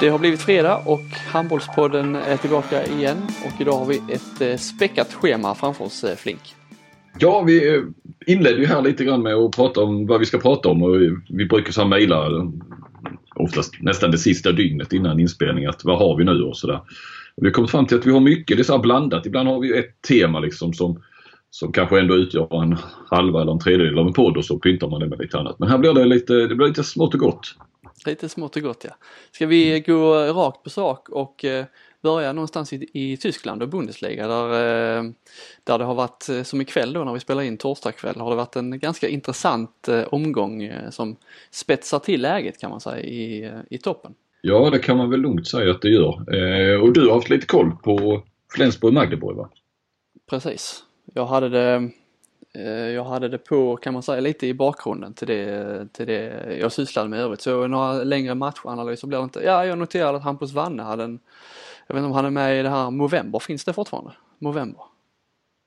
Det har blivit fredag och Handbollspodden är tillbaka igen och idag har vi ett eh, späckat schema framför oss eh, Flink. Ja, vi eh, inledde ju här lite grann med att prata om vad vi ska prata om och vi brukar så mejla oftast nästan det sista dygnet innan inspelning att vad har vi nu och sådär. Vi har kommit fram till att vi har mycket, det är så här blandat. Ibland har vi ett tema liksom som, som kanske ändå utgör en halva eller en tredjedel av en podd och så pyntar man det med lite annat. Men här blir det lite, det blir lite smått och gott. Lite smått och gott ja. Ska vi gå rakt på sak och eh, börja någonstans i, i Tyskland och Bundesliga där, eh, där det har varit, eh, som ikväll då när vi spelar in torsdag kväll, har det varit en ganska intressant omgång som spetsar till läget kan man säga i, i toppen. Ja, det kan man väl lugnt säga att det gör. och du har haft lite koll på Flensburg-Magdeburg va? Precis. Jag hade det jag hade det på, kan man säga, lite i bakgrunden till det, till det jag sysslade med övrigt. Så några längre matchanalyser blir det inte. Ja, jag noterade att Hampus Wanne hade en, jag vet inte om han är med i det här Movember, finns det fortfarande? Movember?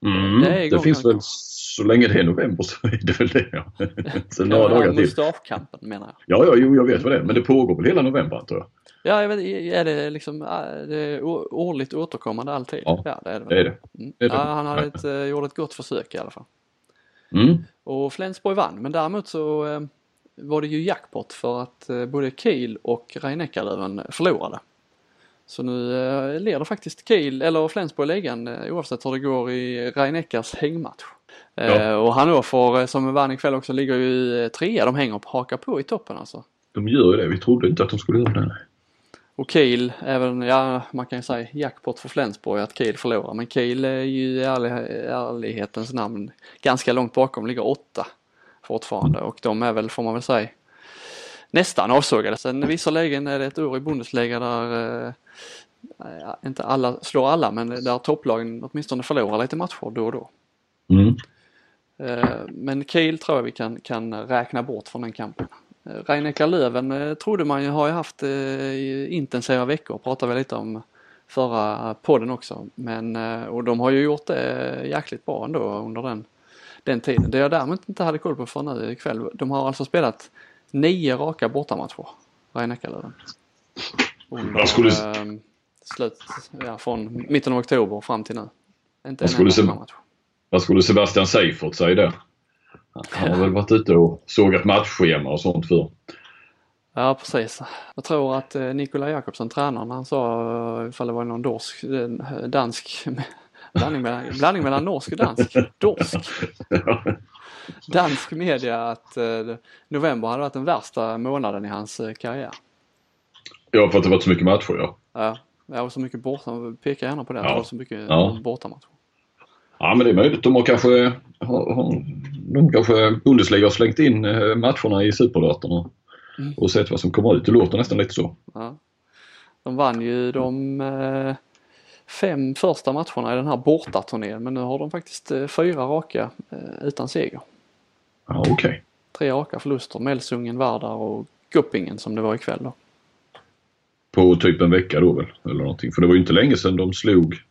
Mm, det, det finns väl så länge det är november så är det väl det ja. så några dagar till. Mustaschkampen menar jag. Ja, ja, jo, jag vet vad det är. Men det pågår väl hela november antar jag? Ja, jag vet, är det liksom är det årligt återkommande alltid? Ja, ja det är det. Väl. Det är det. Mm. det, är det. Ja, han hade ett, eh, gjorde ett gott försök i alla fall. Mm. Och Flensburg vann men däremot så eh, var det ju jackpot för att eh, både Kiel och rhein förlorade. Så nu eh, leder faktiskt Kiel eller Flensburg ligan oavsett hur det går i rhein hängmatch. Ja. Och Hannover som vann ikväll också ligger ju trea. De hänger och hakar på i toppen alltså. De gör ju det. Vi trodde inte att de skulle göra det. Och Kiel, även, ja man kan ju säga jackpot för Flensburg att Kiel förlorar. Men Kiel är ju i ärlig, ärlighetens namn ganska långt bakom, ligger åtta fortfarande och de är väl, får man väl säga, nästan avsågade. Sen visserligen är det ett år i Bundesliga där eh, inte alla slår alla men där topplagen åtminstone förlorar lite matcher då och då. Mm. Eh, men Kiel tror jag vi kan, kan räkna bort från den kampen. Reineckar Löven eh, trodde man ju har ju haft eh, intensiva veckor, pratade vi lite om förra podden också. Men, eh, och de har ju gjort det jäkligt bra ändå under den, den tiden. Det jag däremot inte hade koll på för nu ikväll, de har alltså spelat nio raka bortamatcher, Reineckar-Löven. Under skulle... eh, slut, ja, från mitten av oktober fram till nu. Inte vad, skulle Se... vad skulle Sebastian Seifert säga där? Han har väl varit ute och sågat matchschema och sånt för. Ja precis. Jag tror att eh, Nikola Jakobsson, tränaren, han sa, eh, ifall det var någon dorsk, eh, dansk, blandning mellan, blandning mellan norsk och dansk, dorsk. Dansk media att november hade varit den värsta månaden i hans karriär. Ja, för att det varit så mycket matcher ja. Ja, och så mycket borta, pekar gärna på det, att ja. det var så mycket ja. bortamatcher. Ja men det är möjligt. De har kanske, har, har, de kanske Bundesliga har slängt in eh, matcherna i superdatorn mm. och sett vad som kommer ut. Det låter nästan lite så. Ja. De vann ju de eh, fem första matcherna i den här bortaturnén men nu har de faktiskt eh, fyra raka utan seger. Ja, okej. Okay. Tre raka förluster. Melsungen, Vardar och Guppingen som det var ikväll då. På typ en vecka då väl? Eller någonting. För det var ju inte länge sedan de slog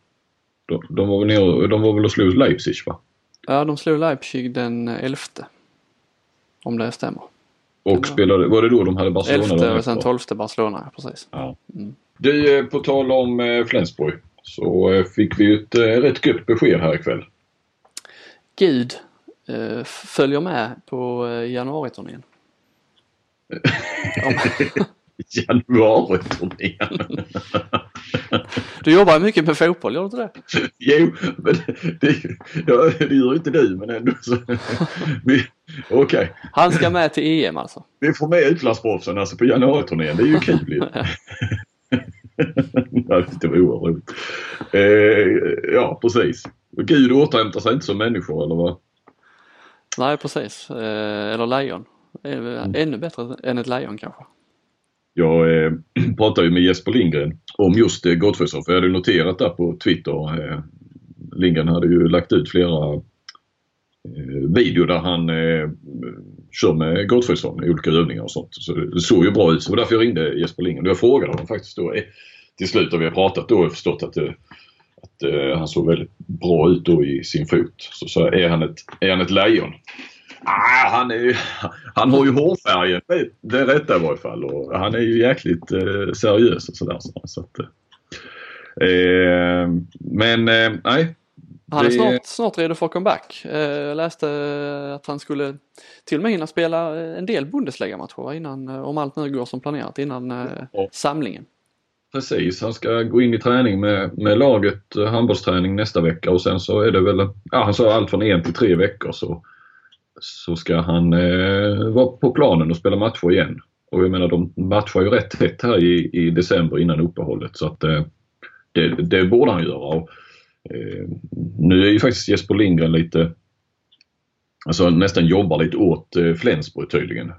de, de, var väl nere, de var väl och slog Leipzig va? Ja, de slog Leipzig den 11. Om det stämmer. Och spelade, var det då de hade Barcelona? 11 och sen 12 Barcelona, precis. Ja. Mm. Du, eh, på tal om eh, Flensburg så eh, fick vi ett rätt gött besked här ikväll. Gud eh, följer med på januariturnén. Januariturnén. Du jobbar mycket med fotboll, gör du inte det? Jo, men det, ja, det gör inte du men ändå så. Okej. Okay. Han ska med till EM alltså? Vi får med utlandsproffsen alltså på januariturnén. Det är ju kul ju. det var oerhört. Eh, ja, precis. Gud återhämtar sig inte som människor eller vad? Nej, precis. Eh, eller lejon. Ännu bättre än ett lejon kanske. Jag eh, pratade ju med Jesper Lindgren om just eh, Gottfridsson för jag hade noterat där på Twitter. Eh, Lindgren hade ju lagt ut flera eh, videor där han eh, kör med Gottfridsson i olika övningar och sånt. Så det såg ju bra ut. Så det var därför jag ringde Jesper Lindgren. Jag frågade honom faktiskt då eh, till slut och vi har pratat då och förstått att, eh, att eh, han såg väldigt bra ut då i sin fot. Så, så är, han ett, är han ett lejon. Ah, han, är, han har ju hårfärgen, det rätta i varje fall. Och han är ju jäkligt eh, seriös och sådär. Så att, eh, men eh, nej. Han är det... snart, snart redo för comeback. Eh, jag läste att han skulle till och med hinna spela en del Bundesliga-matcher innan, eh, om allt nu går som planerat, innan eh, ja. samlingen. Precis, han ska gå in i träning med, med laget, handbollsträning nästa vecka och sen så är det väl, ja han sa allt från en till tre veckor så så ska han eh, vara på planen och spela matcher igen. Och jag menar de matchar ju rätt tätt här i, i december innan uppehållet så att eh, det, det borde han göra. Och, eh, nu är ju faktiskt Jesper Lindgren lite, alltså nästan jobbar lite åt eh, Flensburg tydligen.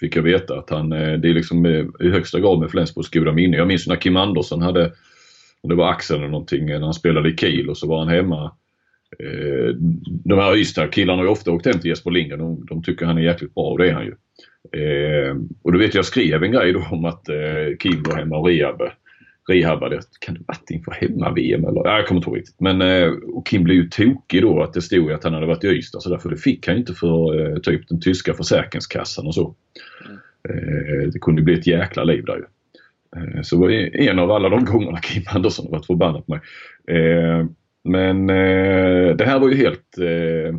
Fick jag veta att han, eh, det är liksom eh, i högsta grad med Flensburgs goda minne. Jag minns när Kim Andersson hade, det var axeln eller någonting, när han spelade i Kiel och så var han hemma de här Ystad-killarna har ju ofta åkt hem till Jesper Lindgren. De, de tycker han är jäkligt bra och det är han ju. Eh, och då vet jag, jag skrev en grej då om att eh, Kim var hemma och rehab, rehabade. Kan det varit inför hemma-VM eller? Ja, jag kommer inte ihåg riktigt. Men eh, och Kim blev ju tokig då att det stod att han hade varit i Ystad så därför det fick han inte för eh, typ den tyska försäkringskassan och så. Mm. Eh, det kunde bli ett jäkla liv där ju. Eh, så en av alla de gångerna Kim Andersson har varit förbannad på mig. Eh, men eh, det här var ju helt eh,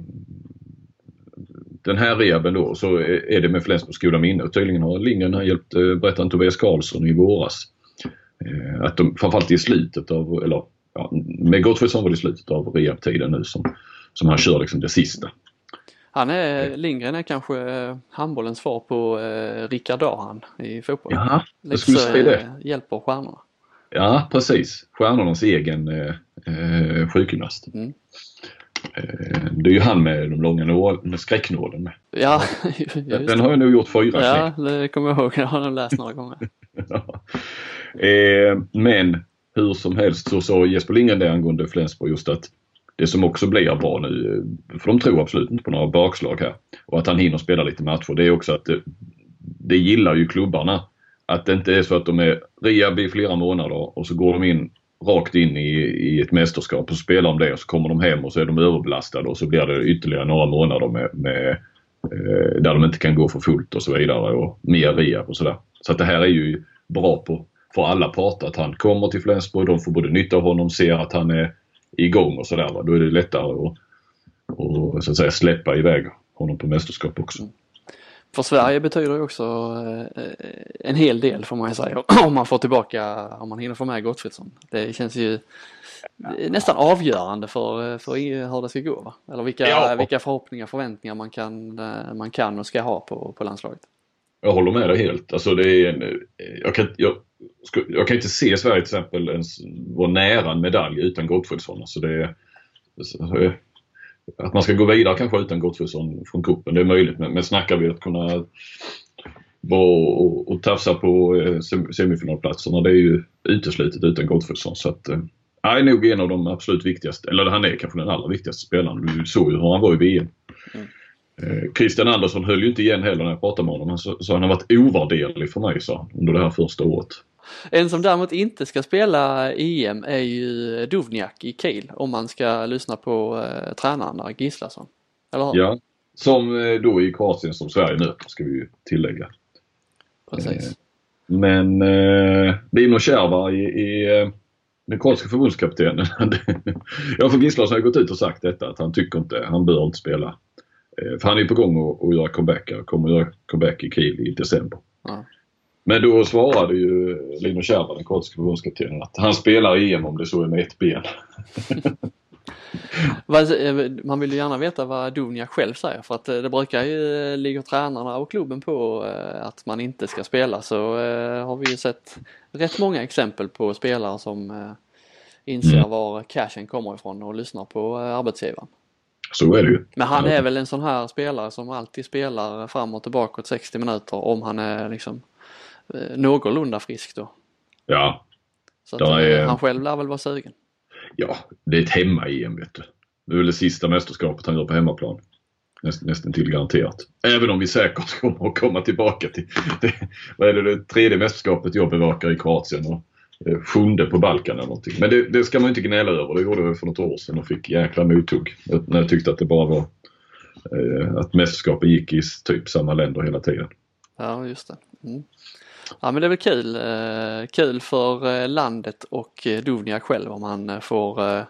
den här rehaben då så är det med Flensburgs goda minne tydligen har Lindgren hjälpt, eh, berättade Tobias Karlsson i våras. Eh, att de framförallt i slutet av, eller ja, med Gottfridsson var det i slutet av rehabtiden nu som, som han kör liksom det sista. Han är, Lindgren är kanske eh, handbollens svar på eh, Rickard Dahan i fotboll. Ja, jag skulle säga det. Eh, hjälper stjärnorna. Ja precis. Stjärnornas egen eh, eh, sjukgymnast. Mm. Eh, det är ju han med de långa nål, med skräcknålen med. Ja, den, har jag nog gjort fyra Ja, det kommer jag ihåg. Jag har nog läst några gånger. ja. eh, men hur som helst så sa Jesper Lindgren det angående Flensburg just att det som också blir bra nu, för de tror absolut inte på några bakslag här, och att han hinner spela lite matcher, det är också att det, det gillar ju klubbarna. Att det inte är så att de är rehab i flera månader och så går de in rakt in i, i ett mästerskap och spelar om det och så kommer de hem och så är de överbelastade och så blir det ytterligare några månader med, med eh, där de inte kan gå för fullt och så vidare och mer rehab och sådär. Så att det här är ju bra på, för alla parter att han kommer till Flensburg. De får både nytta av honom, ser att han är igång och sådär. Då är det lättare att, och, så att säga, släppa iväg honom på mästerskap också. För Sverige betyder det också eh, en hel del får man ju säga om man får tillbaka, om man hinner få med Gottfridsson. Det känns ju nästan avgörande för, för hur det ska gå va? Eller vilka, ja. vilka förhoppningar, förväntningar man kan, eh, man kan och ska ha på, på landslaget. Jag håller med dig helt. Alltså det är en, jag, kan, jag, jag kan inte se Sverige till exempel ens vara nära en medalj utan Gottfridsson. Alltså det är, att man ska gå vidare kanske utan Gottfridsson från kuppen det är möjligt. Men, men snackar vi att kunna vara och, och tafsa på eh, semifinalplatserna det är ju uteslutet utan Gottfridsson. Så att, han eh, är nog en av de absolut viktigaste, eller han är kanske den allra viktigaste spelaren. Du såg ju hur han var i VM. Mm. Eh, Christian Andersson höll ju inte igen heller när jag pratade med honom. Han sa, han har varit ovärderlig för mig sa under det här första året. En som däremot inte ska spela EM är ju Duvniak i Kiel om man ska lyssna på eh, tränaren där, Gislason. Eller hur? Ja, som eh, då i Kroatien som Sverige möter ska vi ju tillägga. Precis. Eh, men eh, Dino Kärva i, i eh, den kroatiska förbundskaptenen. ja, för Gislason har gått ut och sagt detta att han tycker inte, han bör inte spela. Eh, för han är på gång att, att göra comeback, kommer att göra comeback i Kiel i december. Ja. Men då svarade ju Lino Kärva, den kroatiska förbundskaptenen, att han spelar EM om det så är med ett ben. Eh, man vill ju gärna veta vad Dunja själv säger för att eh, det brukar ju eh, ligga tränarna och klubben på att man inte ska spela så har vi ju sett rätt många exempel på spelare som inser mm. var cashen kommer ifrån och lyssnar på arbetsgivaren. Så är det ju. Men han är väl en sån här spelare som alltid spelar fram och tillbaka åt 60 minuter om han är liksom någorlunda frisk då. Ja. Så att, eh, är... han själv lär väl vara sugen. Ja, det är ett hemma-EM vet du. Det är väl det sista mästerskapet han gör på hemmaplan. Näst, nästan till garanterat. Även om vi säkert kommer att komma tillbaka till det, vad är det, det tredje mästerskapet jag bevakar i Kroatien och eh, sjunde på Balkan eller någonting. Men det, det ska man inte gnälla över. Det gjorde jag för något år sedan och fick jäkla mothugg när jag tyckte att det bara var eh, att mästerskapet gick i typ samma länder hela tiden. Ja, just det. Mm. Ja men det är väl kul, eh, kul för eh, landet och eh, Duvniak själv om han får,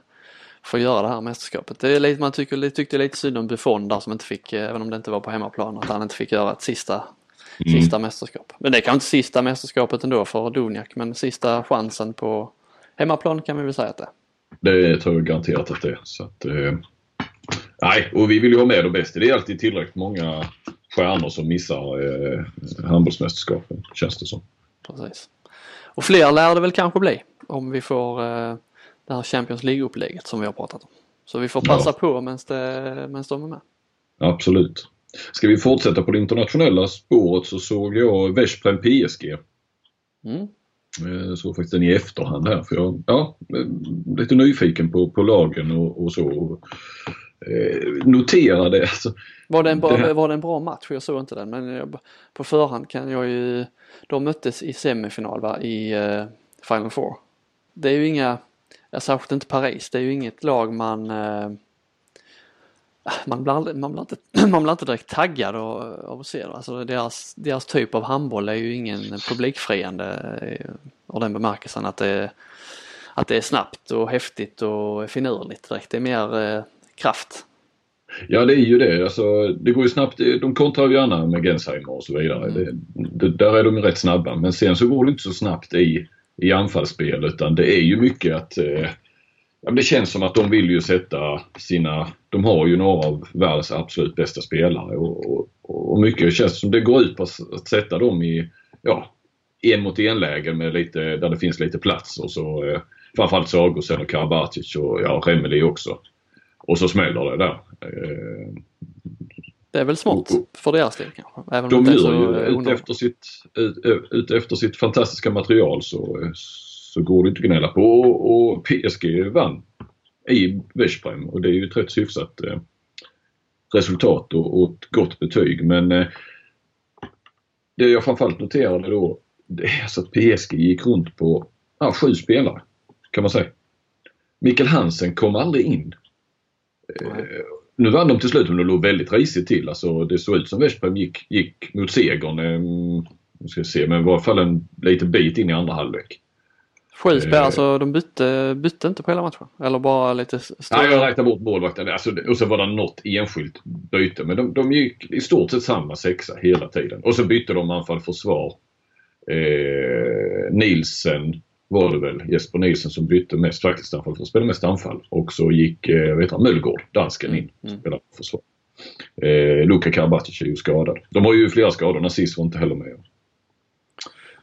får göra det här mästerskapet. Det är lite, man tycker, tyckte lite synd om Buffon där som inte fick, även om det inte var på hemmaplan, att han inte fick göra ett sista, mm. sista mästerskap. Men det är kanske inte sista mästerskapet ändå för Duvniak men sista chansen på hemmaplan kan vi väl säga att det är. Det tror jag garanterat att det är. Så att, eh, nej, och vi vill ju ha med de bästa. Det är alltid tillräckligt många stjärnor som missar eh, handbollsmästerskapen känns det som. Precis. Och fler lär det väl kanske bli om vi får eh, det här Champions League-upplägget som vi har pratat om. Så vi får passa ja. på medan de är med. Absolut. Ska vi fortsätta på det internationella spåret så såg jag Veszprem PSG. Mm. Jag eh, såg faktiskt den i efterhand här för jag ja, eh, lite nyfiken på, på lagen och, och så. Eh, noterade alltså, var det, en bra, det var det en bra match? Jag såg inte den men jag, på förhand kan jag ju De möttes i semifinal va, i uh, Final Four. Det är ju inga, särskilt inte Paris, det är ju inget lag man uh, man blir, aldrig, man, blir inte, man blir inte direkt taggad av att se det. Alltså deras, deras typ av handboll är ju ingen publikfriande av den bemärkelsen att det, att det är snabbt och häftigt och finurligt direkt. Det är mer kraft. Ja det är ju det. Alltså, det går ju snabbt. De kontrar ju gärna med Gensheimer och så vidare. Mm. Det, det, där är de rätt snabba. Men sen så går det inte så snabbt i, i anfallsspel utan det är ju mycket att eh, det känns som att de vill ju sätta sina, de har ju några av världens absolut bästa spelare och, och, och mycket känns som det går ut på att, sätta dem i, ja, en mot en lägen med lite, där det finns lite plats och så eh, framförallt Sagos eller Karabatic och ja, Remeli också. Och så smäller det där. Det är väl smart för deras del kanske? Även de gör ju ut efter, sitt, ut, ut efter sitt fantastiska material så, så går det inte att gnälla på. Och, och PSG vann i Veszprem och det är ju ett rätt hyfsat eh, resultat och, och ett gott betyg. Men eh, det jag framförallt noterade då det är alltså att PSG gick runt på ja, sju spelare kan man säga. Mikael Hansen kom aldrig in. Eh, nu vann de till slut men de låg väldigt risigt till. Alltså, det såg ut som Veszprem gick, gick mot segern. Eh, ska se, men i varje fall en liten bit in i andra halvlek. Sju spelare, eh, alltså de bytte, bytte inte på hela matchen? Eller bara lite större? Nej, jag räknade bort målvakten. Alltså, och så var det något enskilt byte. Men de, de gick i stort sett samma sexa hela tiden. Och så bytte de anfall försvar. Eh, Nielsen var det väl Jesper Nilsen som bytte mest faktiskt anfall för att spela mest anfall. Och så gick eh, vet han, Möllgård, dansken, in och mm. spelade försvar. Eh, Luka Karabatic är ju skadad. De har ju flera skador. Nazis var inte heller med.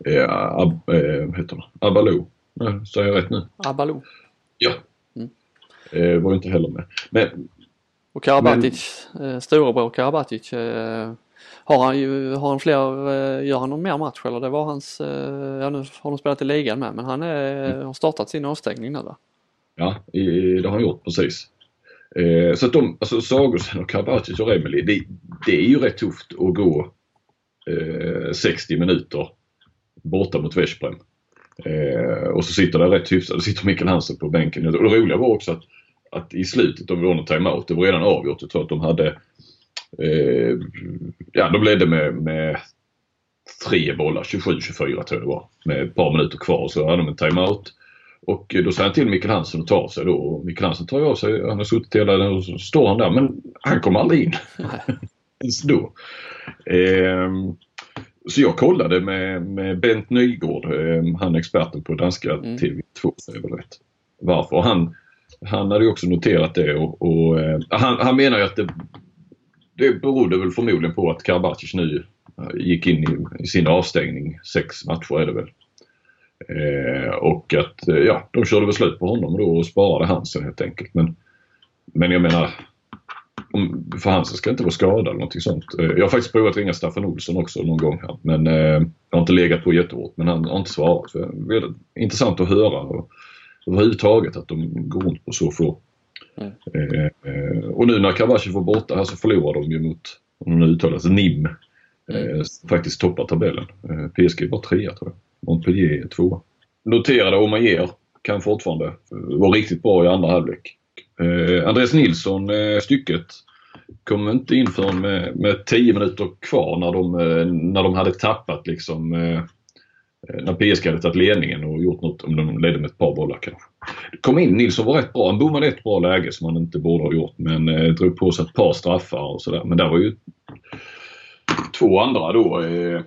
Eh, Ab, eh, heter det? Abalou. Nej, säger jag rätt nu? Abalou. Ja. Mm. Eh, var inte heller med. Men, och Karabatic, men... eh, storebror Karabatic eh, har han ju, har han fler, eh, gör han någon mer match eller det var hans, eh, ja nu har de spelat i ligan med men han är, mm. har startat sin avstängning nu va? Ja, det har han gjort precis. Eh, så att de, alltså Sagosen och Karabatic och Remeli, det, det, är ju rätt tufft att gå eh, 60 minuter borta mot Veszprem. Eh, och så sitter det rätt hyfsat, det sitter Mikael Hansen på bänken. Och det roliga var också att, att i slutet, om vi någon timeout, det var redan avgjort. Jag tror att de hade Eh, ja, de ledde med, med tre bollar, 27-24 tror jag det var. Med ett par minuter kvar så hade de en timeout. Och då säger han till Mikael Hansen att ta sig då. Och Mikael Hansen tar av sig, han har suttit hela den och så står han där men han kommer aldrig in. Ens då. Eh, så jag kollade med, med Bent Nygård, eh, han är experten på danska mm. TV2, säger väl rätt. Varför? Han, han hade ju också noterat det och, och eh, han, han menar ju att det det berodde väl förmodligen på att Karabatic nu eh, gick in i, i, sin avstängning. Sex matcher är det väl. Eh, och att eh, ja, de körde väl slut på honom då och sparade Hansen helt enkelt. Men, men jag menar, om, för Hansen ska inte vara skadad eller någonting sånt. Eh, jag har faktiskt provat att ringa Staffan Olsson också någon gång här. Men eh, jag har inte legat på jättehårt men han har inte svarat. Så det är intressant att höra och, överhuvudtaget att de går runt på så få Eh, och nu när Karabatic var borta här så förlorar de ju mot, om det uttalas, NIM. Mm. Eh, faktiskt toppar tabellen. Eh, PSG var trea tror jag. Montpellier är tvåa. Noterade Omayer kan fortfarande vara riktigt bra i andra halvlek. Eh, Andreas Nilsson, eh, stycket, kom inte in för med, med 10 minuter kvar när de, när de hade tappat liksom Eh, när PSG hade tagit ledningen och gjort något, om de ledde med ett par bollar kanske. Kom in, Nilsson var rätt bra. Han bommade ett bra läge som han inte borde ha gjort men eh, drog på sig ett par straffar och sådär. Men där var ju två andra då. Eh,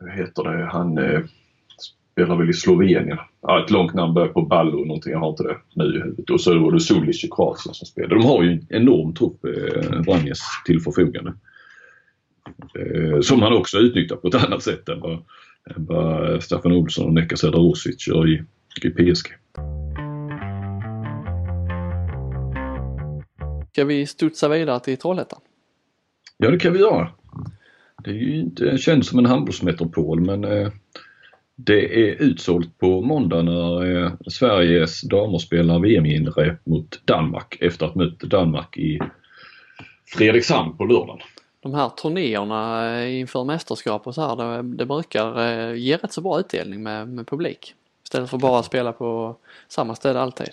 vad heter det? Han eh, spelar väl i Slovenien. Ja, ett långt namn börjar på Ballo någonting. Jag har inte det nu i huvudet. Och så var det Sulic i Kroatien som spelade. De har ju en enorm trupp, eh, Vranjes, till förfogande. Eh, som han också utnyttjar på ett annat sätt än vad, vad Staffan Olsson och Neka Sedarovic gör i, i PSG. Ska vi studsa vidare till Trollhättan? Ja, det kan vi göra. Det är ju inte känt som en handbollsmetropol men eh, det är utsålt på måndag när eh, Sveriges damer spelar VM-inrep mot Danmark efter att ha mött Danmark i Fredrikshamn på lördagen. De här turnéerna eh, inför mästerskap och så här, det, det brukar ge rätt så bra utdelning med, med publik. Istället för bara att spela på samma ställe alltid.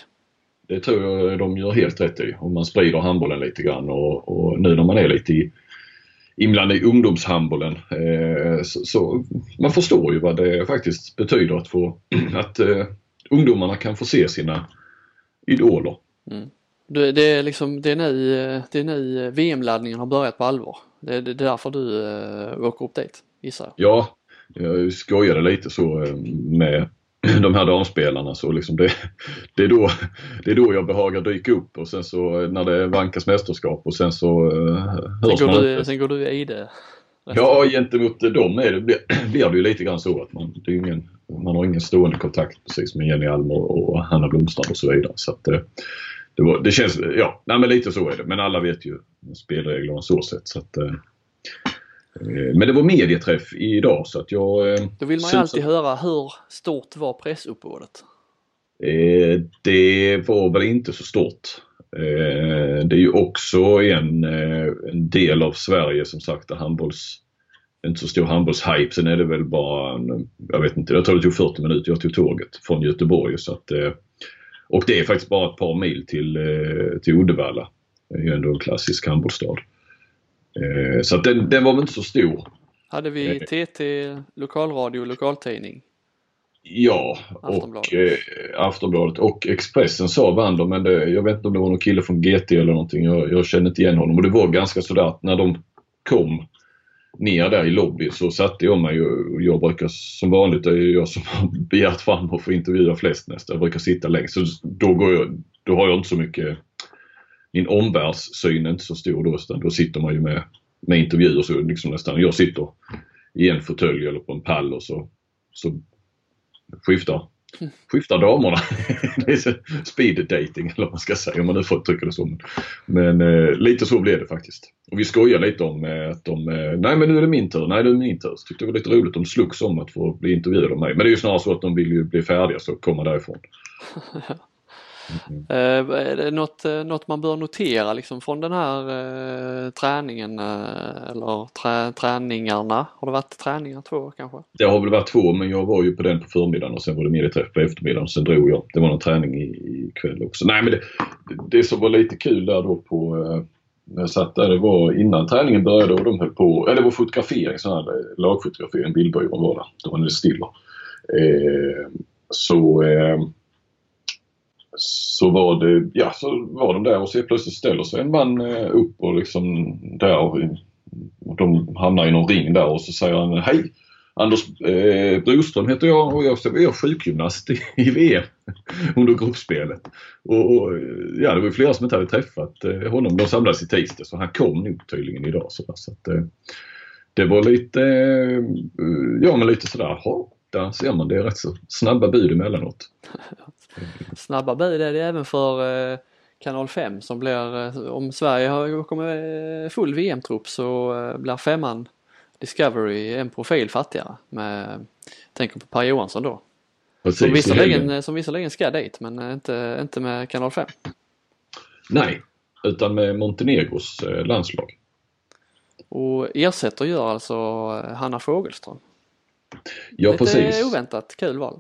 Det tror jag de gör helt rätt i om man sprider handbollen lite grann och, och nu när man är lite i inblandad i ungdomshandbollen. Eh, så, så, man förstår ju vad det faktiskt betyder att få att eh, ungdomarna kan få se sina idoler. Mm. Det, det, är liksom, det är nu, det är nu VM-laddningen har börjat på allvar. Det, det är därför du äh, åker upp dit, gissar jag. Ja, jag skojade lite så äh, med de här damspelarna så liksom det, det, är då, det är då jag behagar dyka upp och sen så när det vankas mästerskap och sen så sen går, du, sen går du i det? Ja, gentemot dem är det, blir, blir det ju lite grann så att man, det är ingen, man har ingen stående kontakt precis med Jenny Almer och Hanna Blomstrand och så vidare. Så att, det, var, det känns, ja, nej men lite så är det. Men alla vet ju spelreglerna så sätt. Så att, eh, Eh, men det var medieträff idag så att jag... Eh, Då vill man ju alltid höra hur stort var pressuppbådet? Eh, det var väl inte så stort. Det är ju också en, en del av Sverige som sagt där handbolls inte så stor handbollshype. Sen är det väl bara, en, jag vet inte, jag tror det tog 40 minuter. Jag tog tåget från Göteborg. Så att, och det är faktiskt bara ett par mil till, till Uddevalla. Det är ju ändå en klassisk handbollsstad. Eh, så att den, den var väl inte så stor. Hade vi TT, eh. lokalradio, lokaltidning? Ja, Aftonbladet. och eh, Aftonbladet och Expressen sa Wander men det, jag vet inte om det var någon kille från GT eller någonting. Jag, jag känner inte igen honom och det var ganska sådär att när de kom ner där i lobbyn så satte jag mig och jag brukar som vanligt, det är jag som har begärt fram att få intervjua flest nästan. Jag brukar sitta längst så då, går jag, då har jag inte så mycket min omvärldssyn är inte så stor då utan då sitter man ju med, med intervjuer så liksom nästan, jag sitter i en fåtölj eller på en pall och så, så skiftar, skiftar damerna. det är så speed dating eller vad man ska säga om man nu får uttrycka det så. Men eh, lite så blev det faktiskt. Och vi skojar lite om eh, att de, eh, nej men nu är det min tur, nej nu är det min tur. Så tyckte det var lite roligt, de slogs om att få bli intervjuade av mig. Men det är ju snarare så att de vill ju bli färdiga så komma därifrån. Mm. Uh, är det något, uh, något man bör notera liksom från den här uh, träningen eller trä, träningarna? Har det varit träningar två kanske? Det har väl varit två men jag var ju på den på förmiddagen och sen var det medieträff på eftermiddagen och sen drog jag. Det var någon träning i, i kväll också. Nej men det, det som var lite kul där då på när jag satt där, det var innan träningen började och de höll på, eller det var fotografering, sån här lagfotografering, bildbyrån var där. Då var det stilla. Eh, så eh, så var det, ja så var de där och så plötsligt ställer sig en man eh, upp och liksom där och de hamnar i någon ring där och så säger han Hej! Anders eh, Broström heter jag och jag är sjukgymnast i, i VM under gruppspelet. Och, och, ja, det var flera som inte hade träffat eh, honom. De samlades i tisdag så han kom nog tydligen idag. Så, så att, eh, det var lite, eh, ja men lite sådär, där ser man det är rätt så snabba bud emellanåt. snabba bud är det även för eh, kanal 5 som blir, eh, om Sverige har, kommer full VM-trupp så eh, blir femman Discovery en profil fattigare med, tänker på Per Johansson då. Precis, som, visserligen, som visserligen ska dit men inte, inte med kanal 5. Nej, utan med Montenegros landslag. Och ersätter gör alltså Hanna Fogelström. Ja, Lite precis. oväntat kul val.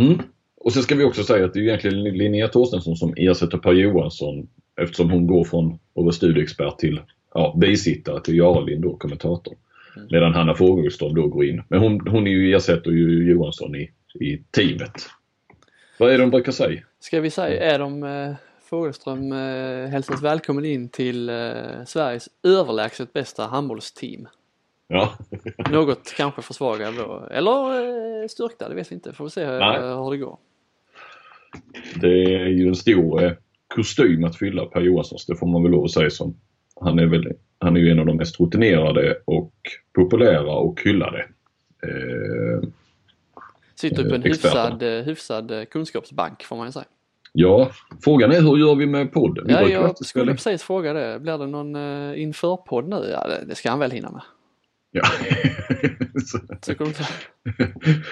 Mm. Och så ska vi också säga att det är egentligen Linnea Torstensson som ersätter Per Johansson Eftersom hon går från att vara studieexpert till ja, bisittare till Jarlin då, kommentator. Mm. Medan Hanna Fogelström då går in. Men hon, hon är ju, ersätter ju Johansson i, i teamet. Vad är det de brukar säga? Ska vi säga, är de eh, Fogelström eh, hälsas välkommen in till eh, Sveriges överlägset bästa handbollsteam. Ja. Något kanske försvagad då, eller eh, styrkta, det vet vi inte. Får vi se hur, hur det går. Det är ju en stor eh, kostym att fylla Per Johanssons, det får man väl lov att säga som. Han är, väl, han är ju en av de mest rutinerade och populära och hyllade eh, Sitter på en hyfsad, eh, hyfsad kunskapsbank får man ju säga. Ja, frågan är hur gör vi med podden? Vi ja, jag skulle precis fråga det. Blir det någon införpodd nu? Ja, det, det, ska han väl hinna med. Ja.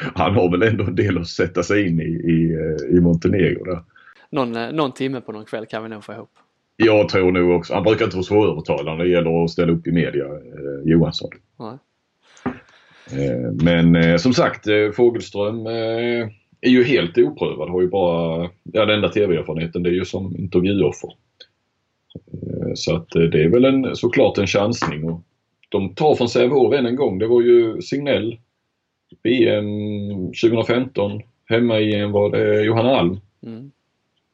han har väl ändå en del att sätta sig in i, i, eh, i Montenegro där. Någon, eh, någon timme på någon kväll kan vi nog få ihop. Jag tror nog också. Han brukar inte vara svårövertalad när det gäller att ställa upp i media, eh, Johansson. Nej. Eh, men eh, som sagt, eh, Fågelström är ju helt oprövad. Har ju bara, ja den enda tv-erfarenheten det är ju som intervjuoffer. Så att det är väl en, såklart en chansning. Och de tar från Sävehof än en gång. Det var ju Signell VM 2015. Hemma i en var det Johanna Alm. Mm.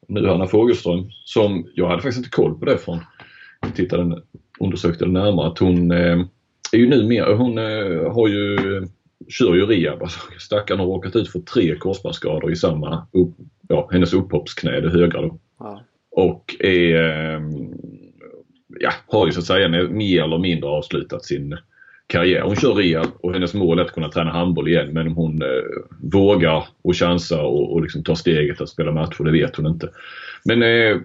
Nu Hanna Fogelström. Som, jag hade faktiskt inte koll på det från jag tittade, undersökte det närmare. Att hon eh, är ju numera, hon eh, har ju kör ju rehab. Alltså, stackaren har råkat ut för tre korsbandsskador i samma, upp, ja, hennes upphoppsknä, det högra då. Ja. Och är, ehm, ja, har ju så att säga mer eller mindre avslutat sin karriär. Hon kör rehab och hennes mål är att kunna träna handboll igen men om hon eh, vågar och chansar och, och liksom tar steget att spela matcher, det vet hon inte. Men, eh,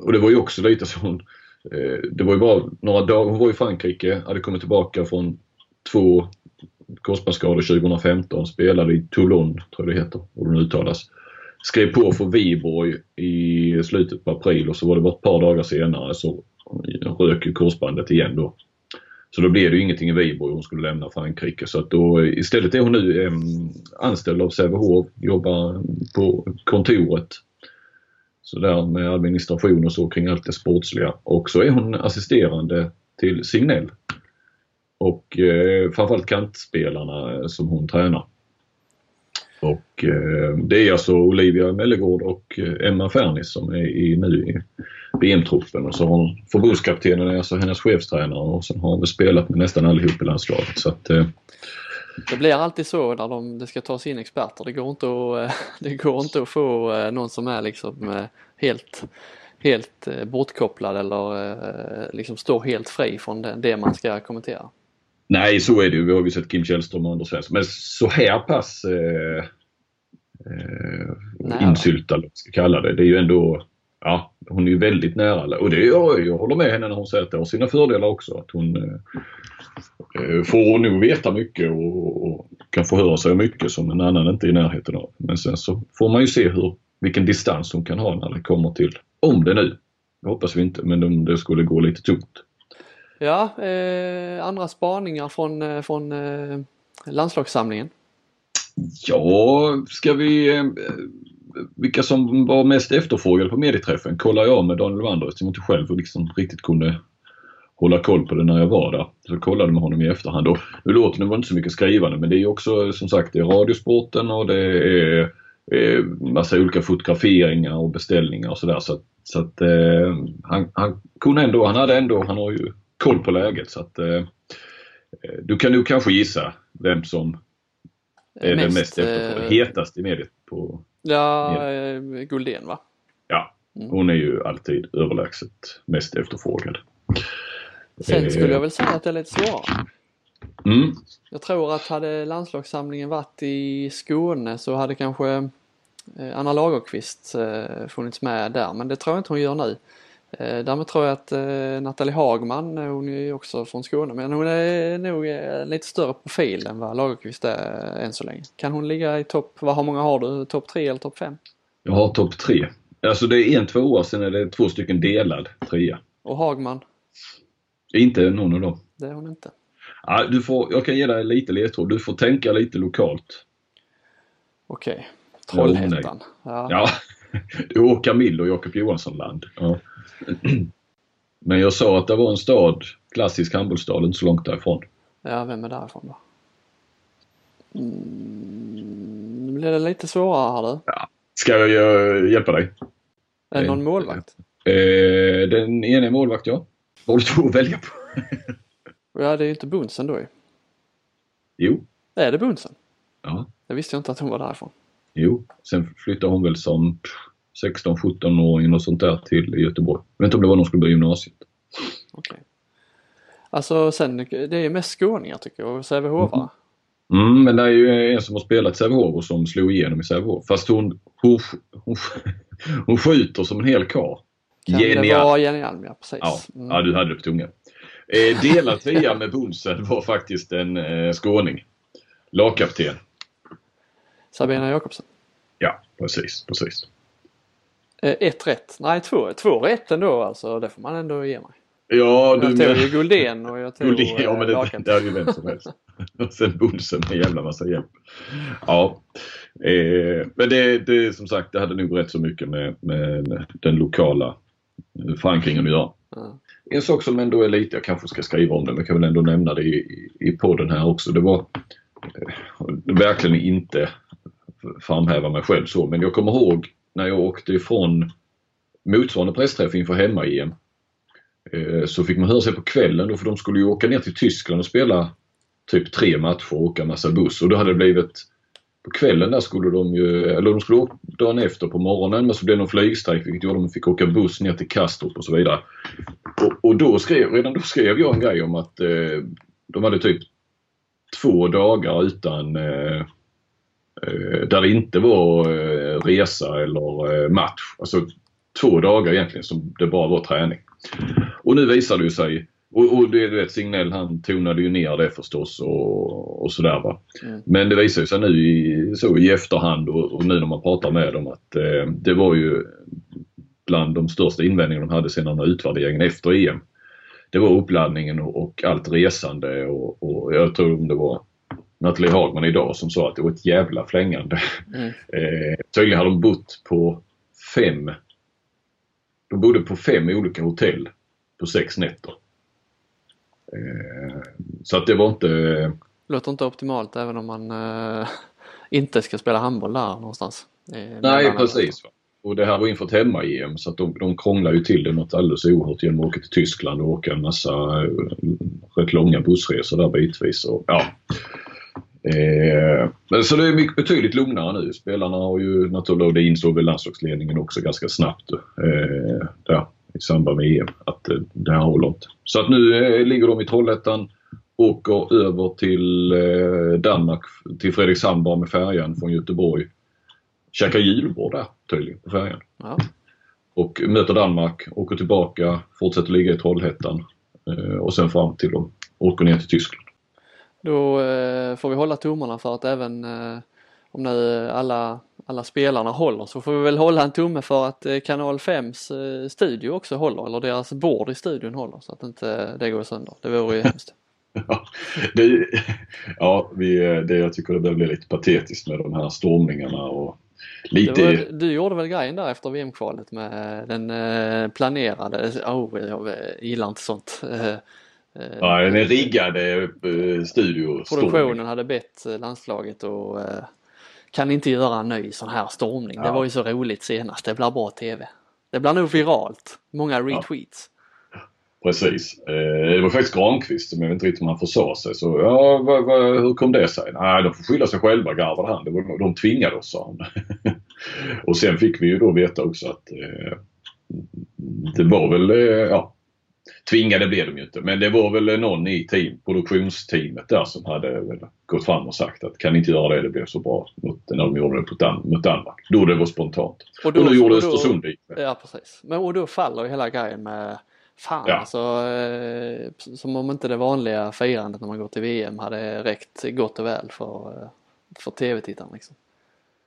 och det var ju också lite så hon, eh, det var ju bara några dagar, hon var i Frankrike, hade kommit tillbaka från två korsbandsskador 2015, spelade i Toulon, tror jag det heter, och den uttalas. Skrev på för Viborg i slutet på april och så var det bara ett par dagar senare så rök ju korsbandet igen då. Så då blev det ju ingenting i Viborg hon skulle lämna Frankrike. Så att då, istället är hon nu eh, anställd av Sävehof, jobbar på kontoret. Så där med administration och så kring allt det sportsliga. Och så är hon assisterande till Signell och eh, framförallt kantspelarna eh, som hon tränar. Och eh, det är alltså Olivia Mellegård och eh, Emma Fernis som är i, nu i VM-truppen och så har förbundskaptenen är alltså hennes chefstränare och sen har hon spelat med nästan allihop i landslaget. Så att, eh, det blir alltid så när de, det ska tas in experter. Det går inte att, eh, det går inte att få eh, någon som är liksom helt helt bortkopplad eller liksom står helt fri från det, det man ska kommentera. Nej, så är det ju. Vi har ju sett Kim Källström och Anders Svensson. Men så här pass eh, eh, insyltad, vad ska kalla det. Det är ju ändå, ja, hon är ju väldigt nära. Och det, jag, jag håller med henne när hon säger att det har sina fördelar också. Att hon eh, eh får nog veta mycket och, och kan förhöra sig mycket som en annan inte är i närheten av. Men sen så får man ju se hur, vilken distans hon kan ha när det kommer till, om det nu, det hoppas vi inte, men om det skulle gå lite tungt Ja, eh, andra spaningar från, eh, från eh, landslagssamlingen? Ja, ska vi... Eh, vilka som var mest efterfrågade på medieträffen kollar jag med Daniel Wander eftersom jag inte själv liksom riktigt kunde hålla koll på det när jag var där. Så jag kollade med honom i efterhand. Och nu låter det inte så mycket skrivande men det är också som sagt det är Radiosporten och det är eh, massa olika fotograferingar och beställningar och sådär. Så, så att eh, han, han kunde ändå, han hade ändå, han har ju koll på läget. Så att, eh, du kan nog kanske gissa vem som är mest, den mest efterfrågade, eh, hetast i mediet. På ja, mediet. Eh, Guldén va? Ja, mm. hon är ju alltid överlägset mest efterfrågad. Sen skulle jag väl säga att det är lite svårare. Mm. Jag tror att hade landslagssamlingen varit i Skåne så hade kanske Anna Lagerqvist funnits med där men det tror jag inte hon gör nu. Eh, därmed tror jag att eh, Nathalie Hagman, eh, hon är ju också från Skåne, men hon är nog lite större profil än vad Lagerqvist är än så länge. Kan hon ligga i topp, vad har många har du? Topp tre eller topp fem? Jag har topp tre. Alltså det är en tvåa, sen är det två stycken delad trea. Och Hagman? Inte någon av dem. Det är hon inte. Ja, du får, jag kan ge dig lite ledtråd. Du får tänka lite lokalt. Okej. Okay. Trollhättan. Ja. ja. Du och Camille och Jakob Johansson-land. Ja. Men jag sa att det var en stad, klassisk handbollsstad, inte så långt därifrån. Ja, vem är därifrån då? Mm, nu blir det lite svårare här du. Ska jag hjälpa dig? Är det någon målvakt? Eh, den ena är målvakt, ja. Du två att välja på? Ja, det är ju inte Bunsen då ju. Jo. Är det Bunsen? Ja. Jag visste ju inte att hon var därifrån. Jo. Sen flyttade hon väl som 16-17-åring och sånt där till Göteborg. Jag vet inte om det var när hon skulle börja gymnasiet. Okej. Alltså sen, det är mest skåningar tycker jag och Sävehofare. Mm, men det är ju en som har spelat Sävehof och som slog igenom i Sävehof. Fast hon, hon, hon, hon skjuter som en hel karl. Jenny Alm, ja precis. Ja, Mm. ja, du hade det på tungan. Eh, delad trea med Bunsen var faktiskt en eh, skåning. Lagkapten. Sabina Jakobsen. Ja, precis, precis. Eh, ett rätt. Nej, två, två rätt ändå alltså. Det får man ändå ge mig. Ja, du Jag tog ju Guldén och jag tog Guldén, ja, eh, men det, lagkapten. det hade ju vem som helst. Och sen Bunsen med jävla massa hjälp. Ja. Eh, men det, det som sagt, det hade nog rätt så mycket med, med den lokala eh, förankringen att göra. Ja. En sak som ändå är lite, jag kanske ska skriva om det, men jag kan väl ändå nämna det i, i- i podden här också. Det var eh, verkligen inte framhäva mig själv så, men jag kommer ihåg när jag åkte ifrån motsvarande pressträff inför hemma-EM. Eh, så fick man höra sig på kvällen då, för de skulle ju åka ner till Tyskland och spela typ tre matcher och åka massa buss. Och då hade det blivit på kvällen där skulle de ju, eller de skulle åka dagen efter på morgonen men så blev det någon flygstrejk vilket gjorde att de fick åka buss ner till Kastrup och så vidare. Och, och då skrev, redan då skrev jag en grej om att eh, de hade typ två dagar utan eh, eh, där det inte var eh, resa eller eh, match. Alltså två dagar egentligen som det bara var träning. Och nu visar det ju sig och, och det, du vet, Signell han tonade ju ner det förstås och, och sådär va. Mm. Men det visar sig nu i, så i efterhand och, och nu när man pratar med dem att eh, det var ju bland de största invändningarna de hade sedan den här utvärderingen efter EM. Det var uppladdningen och, och allt resande och, och jag tror om det var Nathalie Hagman idag som sa att det var ett jävla flängande. Mm. Eh, tydligen har de bott på fem de bodde på fem olika hotell på sex nätter. Eh, så att det var inte... Låter inte optimalt även om man eh, inte ska spela handboll där någonstans. Eh, Nej precis. Och det här var inför ett hemma-EM så att de, de krånglar ju till det något alldeles oerhört genom att åka till Tyskland och åka en massa eh, rätt långa bussresor där bitvis. Och, ja. Eh, så det är mycket, betydligt lugnare nu. Spelarna har ju naturligtvis, det insåg väl landslagsledningen också ganska snabbt eh, där, i samband med EM, att eh, det här håller inte. Så att nu eh, ligger de i Trollhättan, åker över till eh, Danmark, till Fredrikshamn med färjan från Göteborg käkar julbord där tydligen på färjan. Ja. Och möter Danmark, åker tillbaka, fortsätter ligga i Trollhättan eh, och sen fram till de åker ner till Tyskland. Då eh, får vi hålla tummarna för att även eh, om nu alla, alla spelarna håller så får vi väl hålla en tumme för att eh, kanal 5s eh, studio också håller eller deras bord i studion håller så att inte det går sönder. Det vore ju hemskt. Ja, det, ja vi, det, jag tycker det börjar bli lite patetiskt med de här stormningarna och Det lite... var, du gjorde väl grejen där efter VM-kvalet med den planerade, oh, jag gillar inte sånt. Eh, eh, Ja, den är riggade eh, studio. Produktionen hade bett eh, landslaget och eh, kan inte göra en ny sån här stormning. Det Ja. var ju så roligt senast. Det blir bra TV. Det blir nog viralt. Många retweets. Precis. Eh, det var faktiskt Granqvist som jag vet inte riktigt om han försade sig. Så ja, vad, vad, hur kom det sig? Nej, de får skylla sig själva garvade han. Det var, de tvingade oss sa han. och sen fick vi ju då veta också att eh, det var väl, eh, ja, tvingade blev de ju inte. Men det var väl någon i team, produktionsteamet där som hade gått fram och sagt att kan ni inte göra det, det blev så bra mot, när de gjorde det mot, Dan- mot Danmark. Då det var spontant. Och, nu gjorde och då- Östersund det. Ja precis. Men och då faller ju hela grejen med Fan Ja. alltså, eh, som om inte det vanliga firandet när man går till VM hade räckt gott och väl för, eh, för tv-tittaren liksom.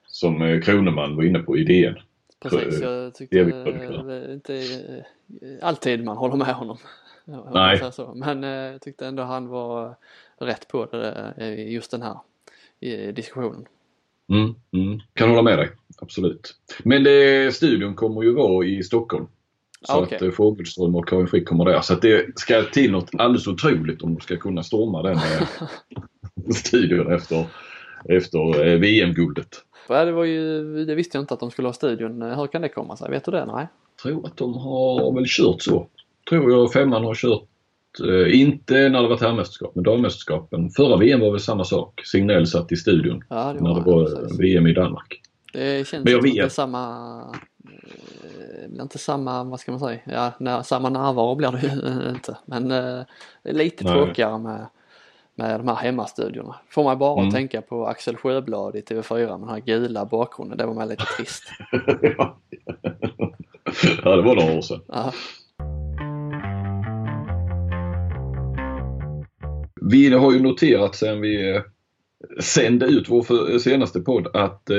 Som eh, Kroneman var inne på i DN. Precis, jag tyckte det eh, inte eh, alltid man håller med honom. Nej. Men eh, jag tyckte ändå han var rätt på det eh, just den här diskussionen. Mm, mm. Kan hålla med dig, absolut. Men det, studion kommer ju vara i Stockholm. Så Ah, okej. att eh, Fogelström och Karin Frick kommer där. Så att det ska till något alldeles otroligt om de ska kunna storma den eh, studion efter, efter eh, VM-guldet. Ja, det var ju, det visste jag inte att de skulle ha studion. Hur kan det komma sig? Vet du det? Nej. tror att de har väl kört så. Tror jag femman har kört, eh, inte när det var herrmästerskap, men dammästerskapen. Förra VM var väl samma sak. Signell satt i studion Ja, det när det var precis. VM i Danmark. Det känns Men jag vet. samma, eh, inte samma, vad ska man säga, ja, när, samma närvaro blir det ju inte. Men eh, lite Nej. tråkigare med, med de här hemmastudiorna. Får man bara Mm. tänka på Axel Sjöblad i TV4 med den här gula bakgrunden, det var med lite trist. ja, det var några år sedan. Ja, Vi har ju noterat sen vi eh, sände ut vår för- senaste podd att eh,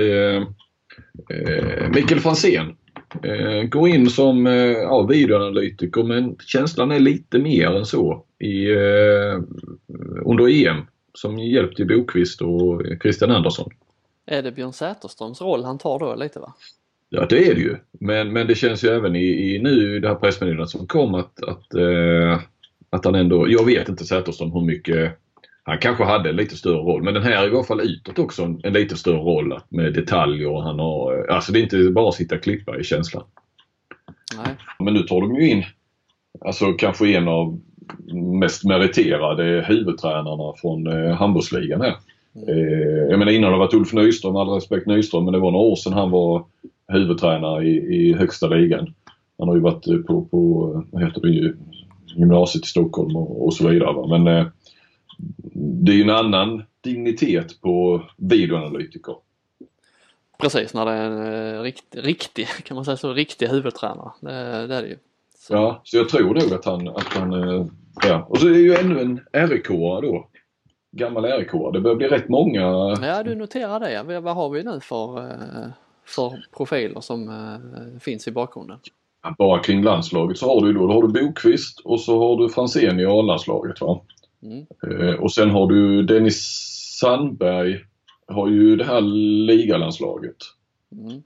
eh, Mikael Franzén eh, går in som eh, ja, videoanalytiker men känslan är lite mer än så i, eh, under EM som hjälp till Bokvist och Christian Andersson. är det Björn Säterströms roll han tar då lite va? Ja det är det ju. Men, men det känns ju även i, i nu i det här pressmeddelandet som kom att, att, att han ändå, jag vet inte Säterström hur mycket han kanske hade en lite större roll men den här är i alla fall utåt också en, en lite större roll med detaljer och han har, alltså det är inte bara att sitta och klippa i känslan. Nej. Men nu tar de ju in alltså kanske en av mest meriterade huvudtränarna från eh, handbollsligan här. Eh, jag menar innan det varit Ulf Nyström, all respekt Nyström, men det var några år sedan han var huvudtränare i, i högsta ligan. Han har ju varit eh, på, på vad heter det, gymnasiet i Stockholm och, och så vidare. Va? Men eh, det är ju en annan dignitet på videoanalytiker. Precis, när det är en eh, rikt, riktig, kan man säga så, riktig huvudtränare. Det, det är det ju. Så, Ja, så jag tror nog att han, att han eh, ja. Och så är det ju ännu en rik då. Gammal rik Det börjar bli rätt många. Ja, du noterar det. Vad- har vi nu för, eh, för profiler som finns i bakgrunden? Bara kring landslaget så har du då, då har du Bokvist och så har du Franzén i A-landslaget va. Mm. Eh, och sen har du Dennis Sandberg har ju det här ligalandslaget. Mm.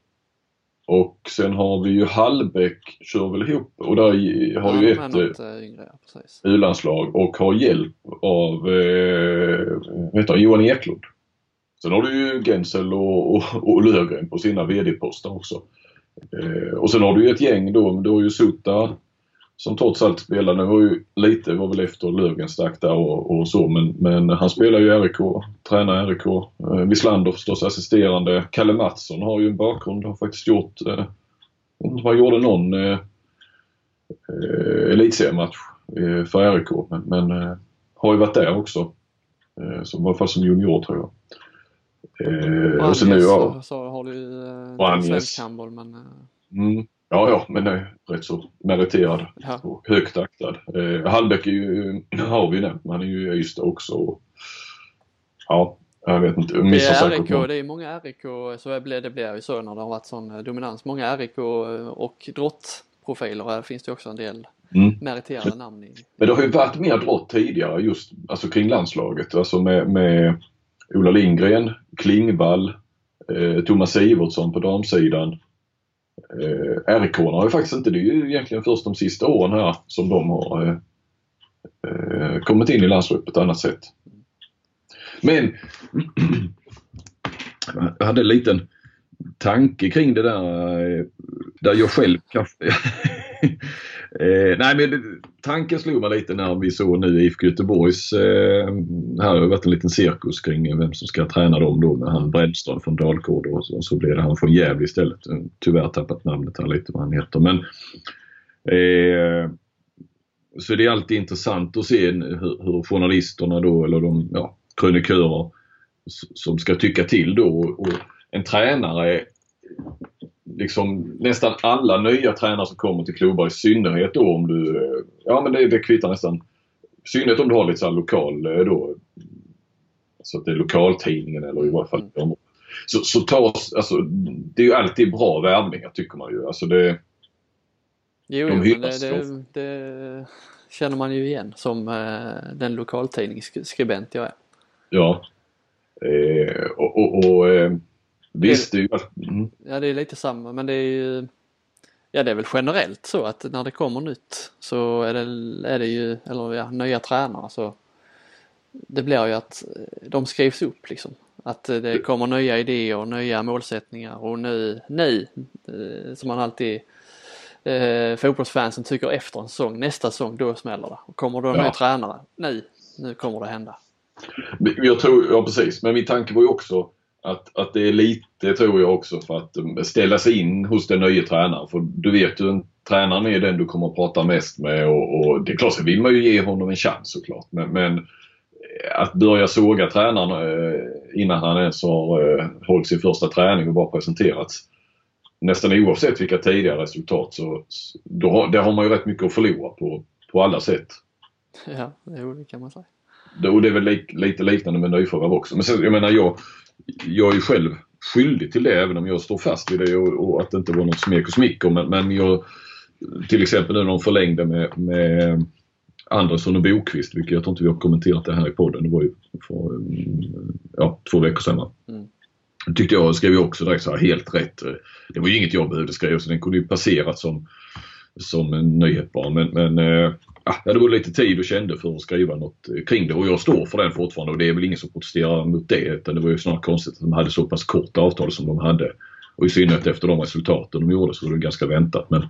Och sen har vi ju Hallbäck kör väl ihop och där har ja, ju ett eh. U-landslag och har hjälp av eh, han, Johan Eklund. Sen har du ju Gensel och, och, och Löfgren på sina VD-poster också. Eh, och sen har du ju ett gäng då, du har ju Sota som trots allt spelar, nu var ju lite, var väl efter Löfgren stack där och, och så men, men han spelar ju i RIK, tränar RIK. Eh, Wislander förstås assisterande. Kalle Mattsson har ju en bakgrund, har faktiskt gjort, eh, han gjorde någon eh, eh, elitseriematch eh, för RIK men, men eh, har ju varit där också. Eh, som, I alla fall som junior tror jag. Eh, och sen nu, Anjes ja, så, så har du ju eh, Och svensk handboll men eh, mm, ja, ja, men eh, rätt så meriterad ja. och högt aktad. Eh, Hallbäck är ju, har vi nämnt, men han är ju i Ystad också. Ja, jag vet inte, Det missar är RIK, det är många RIK, så blir det blir ju så när det har varit sån eh, dominans. Många RIK och drottprofiler, här finns det också en del Mm. meriterade namn i. Men det har ju varit mer drott tidigare just alltså kring landslaget. Alltså med, med Ola Lindgren, Klingvall, eh, Thomas Sivertsson på damsidan. Eh, RIK har ju faktiskt inte, det är ju egentligen först de sista åren här som de har eh, eh, kommit in i landslaget på ett annat sätt. Men jag hade en liten tanke kring det där, eh, där jag själv kanske Eh, nej men tanken slog mig lite när vi såg nu IFK Göteborgs, eh, här har det varit en liten cirkus kring vem som ska träna dem då med han Brännström från Dalkurd och så, så blev det han från Gävle istället. Eh, tyvärr tappat namnet här lite vad han heter men eh, så det är alltid intressant att se hur, hur journalisterna då eller de ja, krönikörer som ska tycka till då och, och en tränare liksom nästan alla nya tränare som kommer till klubbar i synnerhet då om du, eh, ja men det, det kvittar nästan, i synnerhet om du har lite så här lokal eh, då, så att det är lokaltidningen eller i varje fall Mm. så, så tas, alltså det är ju alltid bra värvningar tycker man ju. Alltså det, Jo, De jo det, det, det känner man ju igen som eh, den lokaltidningsskribent jag är. ja. Eh, och och, och eh, visst, det är ju, mm, Ja, det är lite samma men det är ju Ja det är väl generellt så att när det kommer nytt så är det, är det ju, eller ja, nya tränare så det blir ju att de skrivs upp liksom. Att det kommer nya idéer och nya målsättningar och nu, nu som man alltid eh, fotbollsfansen tycker efter en säsong, nästa säsong då smäller det. Och kommer då en ja. ny tränare, nu, nu kommer det hända. Jag tror, ja precis, men min tanke var ju också att, att det är lite, tror jag också, för att ställa sig in hos den nya tränaren. För du vet ju, tränaren är den du kommer att prata mest med och, och det är klart så vill man ju ge honom en chans såklart. Men, men att börja såga tränaren eh, innan han ens har eh, hållit sin första träning och bara presenterats. Nästan oavsett vilka tidigare resultat så då har, där har man ju rätt mycket att förlora på, på alla sätt. Ja, det kan man säga. Och det är väl li, lite liknande med nyförvärv också. Men sen, jag menar jag, jag är ju själv skyldig till det även om jag står fast vid det och, och att det inte var något smek och smicker. Men, men jag, till exempel nu när de förlängde med, med Andersson och Bokvist, vilket jag tror inte vi har kommenterat det här i podden. Det var ju för ja, två veckor sedan. Mm. tyckte jag, skrev jag också direkt så här, helt rätt. Det var ju inget jag behövde skriva så den kunde ju passerat som, som en nyhet bara. Men, men jag ja, det var lite tid och kände för att skriva något kring det och jag står för den fortfarande och det är väl ingen som protesterar mot det utan det var ju snarare konstigt att de hade så pass kort avtal som de hade. Och i synnerhet efter de resultaten de gjorde så var det ganska väntat. Men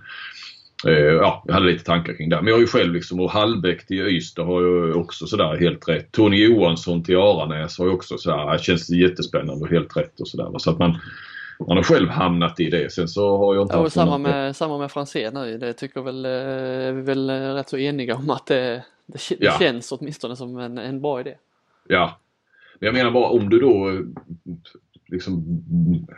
eh, ja, jag hade lite tankar kring det. Men jag har ju själv liksom och Hallbäck till Ystad har jag också sådär helt rätt. Tony Johansson till Aranäs har ju också sådär, känns jättespännande och helt rätt och sådär. Så att man man har själv hamnat i det. Sen så har jag inte ja, och samma med, samma med Franzén nu. Det tycker väl, eh, vi är väl rätt så eniga om att det, det, det ja. känns åtminstone som en, en bra idé. Ja. Men jag menar bara om du då liksom,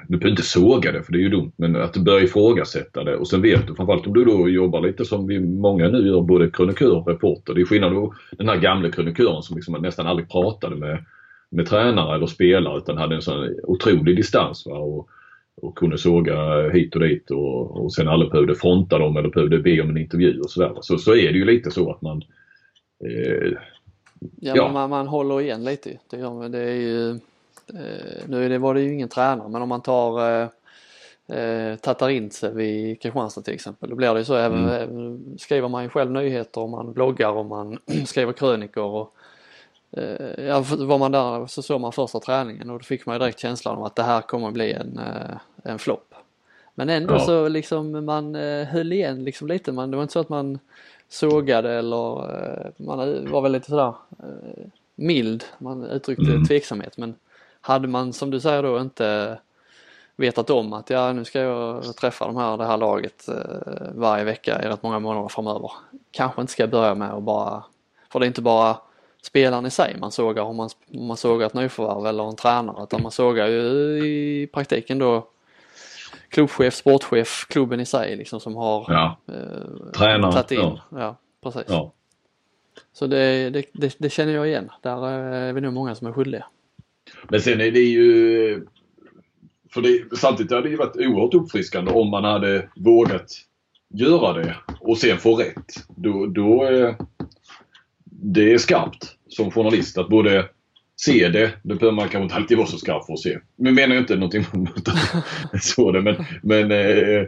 du behöver inte såga det för det är ju dumt, men att du börjar ifrågasätta det och sen vet du framförallt om du då jobbar lite som vi många nu gör, både krönikör och reporter. Det är skillnad då den här gamla krönikören som liksom nästan aldrig pratade med, med tränare eller spelare utan hade en sån otrolig distans. Va? Och, och kunde såga hit och dit och, och sen alla behövde fronta dem eller behövde be om en intervju och sådär. Så, så är det ju lite så att man eh, Ja, ja. Man, man håller igen lite. Det, gör, det är ju, eh, nu det var det ju ingen tränare men om man tar eh, eh, Tatarintse vid Kristianstad till exempel. Då blir det ju så även, mm. även skriver man ju själv nyheter och man bloggar och man skriver krönikor och ja, var man där så såg man första träningen och då fick man ju direkt känslan av att det här kommer att bli en, eh, en flopp. Men ändå ja. så liksom man eh, höll igen liksom lite. Man, det var inte så att man sågade eller man var väl lite sådär mild. Man uttryckte mm. tveksamhet men hade man som du säger då inte vetat om att ja nu ska jag träffa de här, det här laget varje vecka i rätt många månader framöver. Kanske inte ska börja med att bara, för det är inte bara spelaren i sig man sågar om man, om man sågar ett nyförvärv eller en tränare utan man sågar ju i praktiken då klubbchef, sportchef, klubben i sig liksom som har ja. eh, Tränare, tagit in. Ja, ja precis. Ja. Så det, det, det, det, känner jag igen. Där är vi nog många som är skyldiga. Men sen är det ju för det, samtidigt hade det ju varit oerhört uppfriskande om man hade vågat göra det och sen få rätt. Då, då, eh, det är skarpt som journalist att både se det, det behöver man kanske inte alltid vara så skarp för att se. Men menar jag inte någonting mot så det men, men eh,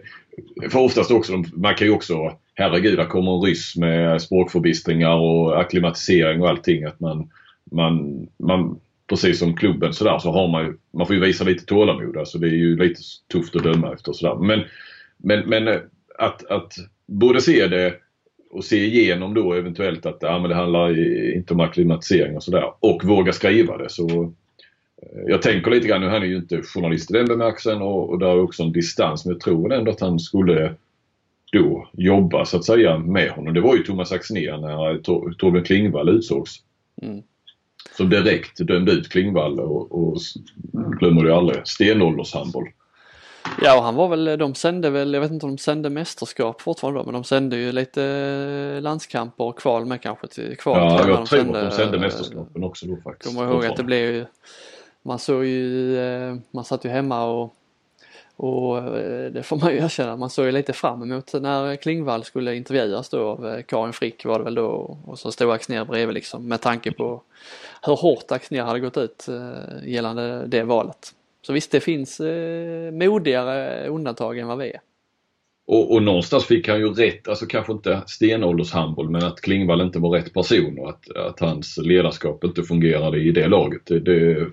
för oftast också, man kan ju också, herregud, där kommer en ryss med språkförbistringar och akklimatisering och allting. Att man, man, man precis som klubben sådär så har man ju, man får ju visa lite tålamod. Alltså det är ju lite tufft att döma efter sådär. Men, men, men eh, att, att både se det och se igenom då eventuellt att ja, men det handlar inte om acklimatisering och sådär och våga skriva det. Så eh, jag tänker lite grann, nu han är ju inte journalist i den bemärkelsen och, och där är också en distans men jag tror ändå att han skulle då jobba så att säga med honom. Det var ju Thomas Axnér när Tor Torbjörn Klingvall utsågs. Mm. Som direkt dömde ut Klingvall och, och glömmer du aldrig, stenåldershandboll. Ja och han var väl, de sände väl, jag vet inte om de sände mästerskap fortfarande då, men de sände ju lite eh, landskamper och kval med kanske till kval. Ja, jag, tror sände, att de sände mästerskapen också då faktiskt. Kommer ihåg att det blev ju, man såg ju, eh, man satt ju hemma och och eh, det får man ju erkänna, man såg ju lite fram emot när Klingvall skulle intervjuas då av Karin Frick var det väl då och så stod Axnér bredvid liksom med tanke på hur hårt Axnér hade gått ut gällande det valet. Så visst, det finns eh, modigare undantag än vad vi är. och, och någonstans fick han ju rätt, alltså kanske inte stenåldershandboll men att Klingvall inte var rätt person och att, att hans ledarskap inte fungerade i det laget. Det, det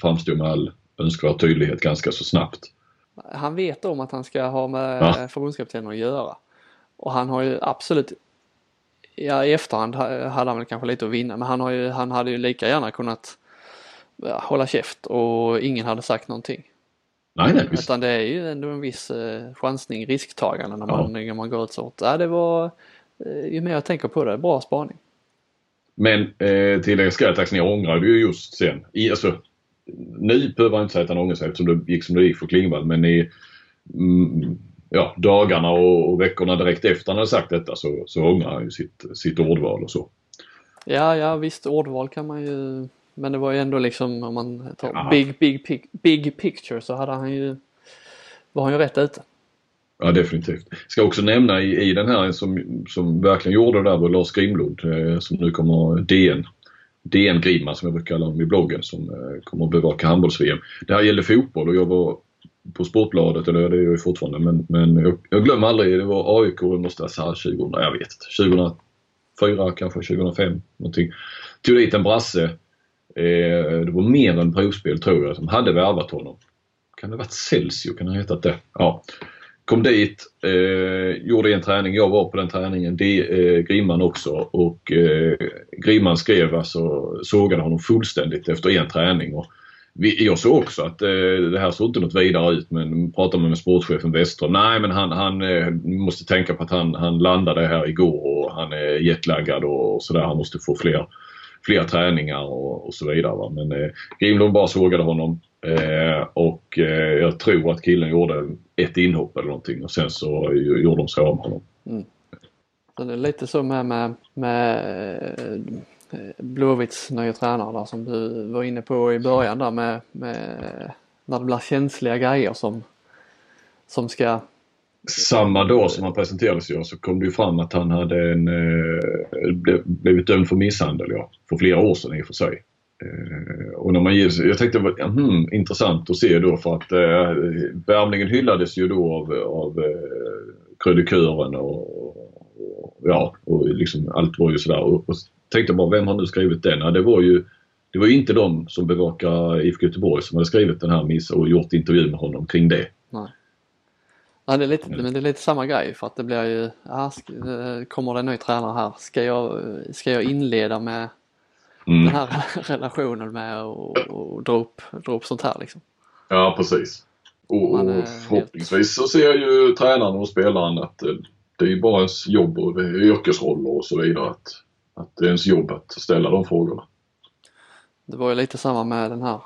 framstod med all önskvärd tydlighet ganska så snabbt. Han vet om att han ska ha med ja. förbundskaptenen att göra. Och han har ju absolut, ja i efterhand hade han väl kanske lite att vinna men han, har ju, han hade ju lika gärna kunnat hålla käft och ingen hade sagt någonting. Nej, nej, visst. Utan det är ju ändå en viss eh, chansning, risktagande när man, ja. när man går ut så. Ja, det var, eh, ju mer jag tänker på det, bra spaning. Men eh, tillägga ska Axnér ångrade ju just sen. I, alltså, nu behöver jag inte säga att han ångrar sig eftersom det gick som det gick för Klingvall men i mm, ja, dagarna och, och, veckorna direkt efter han hade sagt detta så, så ångrar han ju sitt, sitt ordval och så. Ja, ja visst ordval kan man ju men det var ju ändå liksom om man tar ja. big, big, big picture så hade han ju, var han ju rätt ute. Ja definitivt. Ska också nämna i, i den här som, som verkligen gjorde det där var Lars Grimlund eh, som nu kommer DN. DN Grimman som jag brukar kalla honom i bloggen som eh, kommer att bevaka handbolls-VM. Det här gäller fotboll och jag var på Sportbladet, eller det är jag ju fortfarande, men, men jag, jag glömmer aldrig, det var AIK, det måste jag säga 2000, jag vet inte, 2004 kanske, 2005 någonting. Tog dit en brasse Eh, det var mer än provspel tror jag som hade värvat honom. Kan det ha varit Celsius? Kan det ha hetat det? Ja. Kom dit, eh, gjorde en träning. Jag var på den träningen. Det, eh, Grimman också. Och eh, Grimman skrev alltså, sågade honom fullständigt efter en träning. Och vi, jag såg också att eh, det här såg inte något vidare ut men pratade med sportchefen Westström. Nej men han, han eh, måste tänka på att han, han landade här igår och han är jetlaggad och, och sådär. Han måste få fler fler träningar och, och så vidare. Va? Men eh, Grimlund bara sågade honom eh, och eh, jag tror att killen gjorde ett inhopp eller någonting och sen så gjorde de sig av med honom. Mm. Så det är lite så med, med, med eh, Blåvitts nya tränare där som du var inne på i början där med, med när det blir känsliga grejer som, som ska samma dag som han presenterades ja, så kom det ju fram att han hade en, eh, blivit dömd för misshandel ja, för flera år sedan i och för sig. Eh, och när man ger, jag tänkte hmm, intressant att se då för att eh, värvningen hyllades ju då av, av eh, krönikören och, och, ja, och liksom allt var ju sådär. Och, och tänkte bara, vem har nu skrivit den? Ja, det var ju det var inte de som bevakar IFK Göteborg som hade skrivit den här miss och gjort intervju med honom kring det. Ja, det är lite, men det är lite samma grej för att det blir ju, ja, kommer det en ny tränare här, ska jag, ska jag inleda med mm. den här relationen med att dra upp, dra upp sånt här liksom? Ja, precis. Och, och förhoppningsvis helt... så ser ju tränaren och spelaren att det är bara ens jobb och det är yrkesroller och så vidare. Att, att det är ens jobb att ställa de frågorna. Det var ju lite samma med den här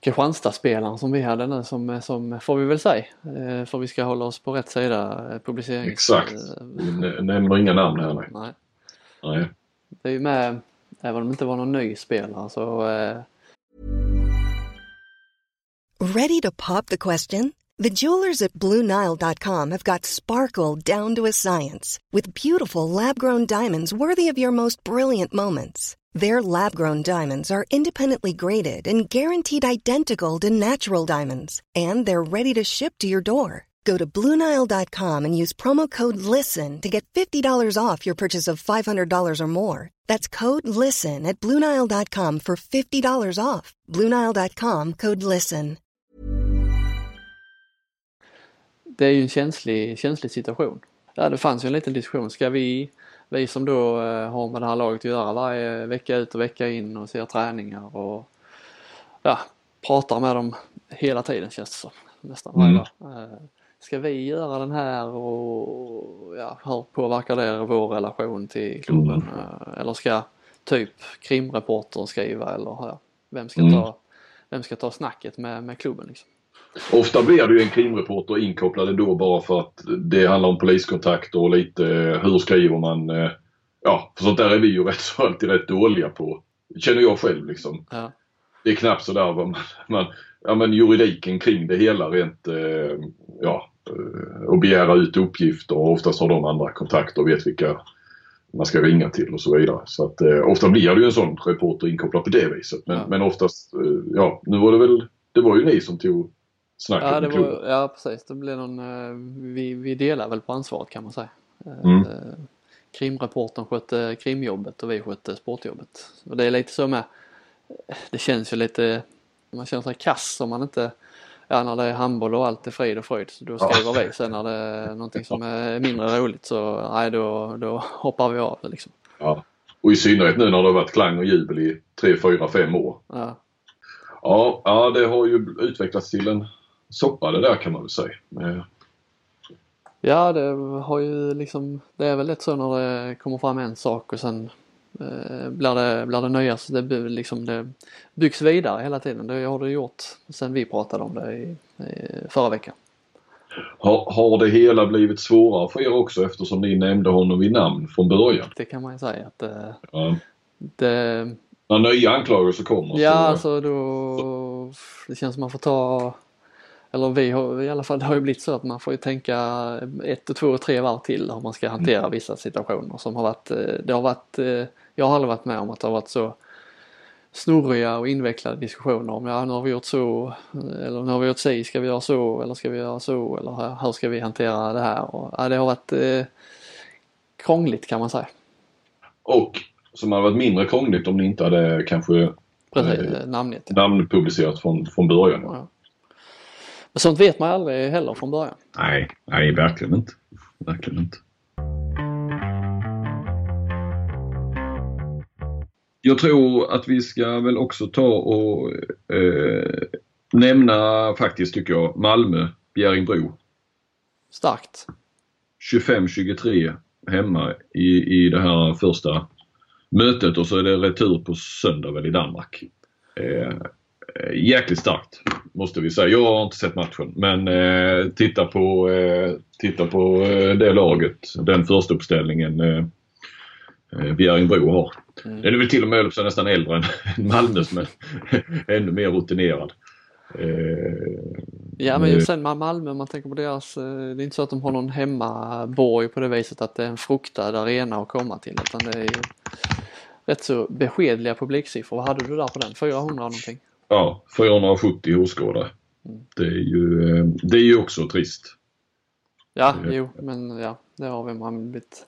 Kristianstad-spelaren som vi hade nu som, som får vi väl säga. Eh, för vi ska hålla oss på rätt sida eh, publicerings... Exakt. Vi nämner inga namn här nej. nej. Nej. Det är ju med, även om det inte var någon ny spelare så... Eh... Ready to pop the question? The jewelers at BlueNile.com have got sparkle down to a science with beautiful lab-grown diamonds worthy of your most brilliant moments. Their lab grown diamonds are independently graded and guaranteed identical to natural diamonds, and they're ready to ship to your door. Go to Bluenile.com and use promo code LISTEN to get $50 off your purchase of $500 or more. That's code LISTEN at Bluenile.com for $50 off. Bluenile.com code LISTEN. Det är ju en känslig, känslig situation. Ja, det fanns ju en liten diskussion. Ska vi vi som då eh, har med det här laget att göra varje vecka ut och vecka in och ser träningar och ja, pratar med dem hela tiden känns det som. Nästan varje mm. dag. Eh, ska vi göra den här och ja, hur påverkar det vår relation till klubben? Mm. Eh, eller ska typ krimreportern skriva eller ja, vem ska mm. ta vem ska ta snacket med, med klubben liksom? Ofta blir det ju en krimreporter inkopplad då bara för att det handlar om poliskontakter och lite hur skriver man. Eh, ja, för sånt där är vi ju rätt så alltid rätt dåliga på. Känner jag själv liksom. Ja. Det är knappt sådär vad man, man, ja men juridiken kring det hela rent, eh, ja, och eh, begära ut uppgifter och oftast har de andra kontakter och vet vilka man ska ringa till och så vidare. Så att eh, ofta blir det ju en sån reporter inkopplad på det viset. Men, ja. men oftast, eh, ja nu var det väl, det var ju ni som tog snacket Ja, det var, ja precis. Det blev någon, eh, vi, vi delar väl på ansvaret kan man säga. Eh, Mm. eh, Krimreportern skötte krimjobbet och vi skötte sportjobbet. Och det är lite så med, det känns ju lite, man känner sig kass om man inte, ja när det är handboll och allt är frid och fröjd så då skriver vi. Sen när det är någonting som är mindre roligt så nej då, då hoppar vi av liksom. Ja. Och i synnerhet nu när det har varit klang och jubel i 3, 4, 5 år. Ja. Ja, ja, det har ju utvecklats till en soppa det där kan man väl säga. Eh, Ja, det har ju liksom, det är väl lätt så när det kommer fram en sak och sen eh, blir, det, blir det nya, så det, liksom, det byggs vidare hela tiden. Det har det gjort sen vi pratade om det i, i förra veckan. Har, har det hela blivit svårare för er också eftersom ni nämnde honom vid namn från början? Det kan man ju säga att eh, Ja. det, När nya anklagelser kommer ja så... alltså då, det känns som man får ta eller vi har i alla fall, det har ju blivit så att man får ju tänka ett och två och tre varv till hur man ska hantera vissa situationer som har varit, eh, det har varit, eh, jag har aldrig varit med om att det har varit så snurriga och invecklade diskussioner om ja nu har vi gjort så eller nu har vi gjort si, ska vi göra så eller ska vi göra så eller hur- ska vi hantera det här och ja, det har varit eh, krångligt kan man säga. Och som hade varit mindre krångligt om ni inte hade kanske Precis, Eh, namnet. Namnpublicerat från, från början. Ja. Sånt vet man aldrig heller från början. Nej, nej verkligen inte. Verkligen inte. Jag tror att vi ska väl också ta och eh, nämna faktiskt tycker jag Malmö, Bjäringbro. Starkt. 25-23 hemma i, i det här första mötet och så är det retur på söndag väl i Danmark. Eh, jäkligt starkt måste vi säga. Jag har inte sett matchen men eh, titta på, eh, titta på eh, det laget, den första uppställningen eh, eh, Bjäringbro har. Mm. Den är väl till och med nästan äldre än Malmös men ännu mer rutinerad. Eh, Ja men eh, just sen med Malmö, om man tänker på deras, eh, det är inte så att de har någon hemmaborg på det viset att det är en fruktad arena att komma till utan det är ju rätt så beskedliga publiksiffror. Vad hade du där på den? 400 någonting? Ja, 470 åskådare. Mm. Det är ju, eh, det är ju också trist. Ja, Ja. jo men ja, det har vi man blivit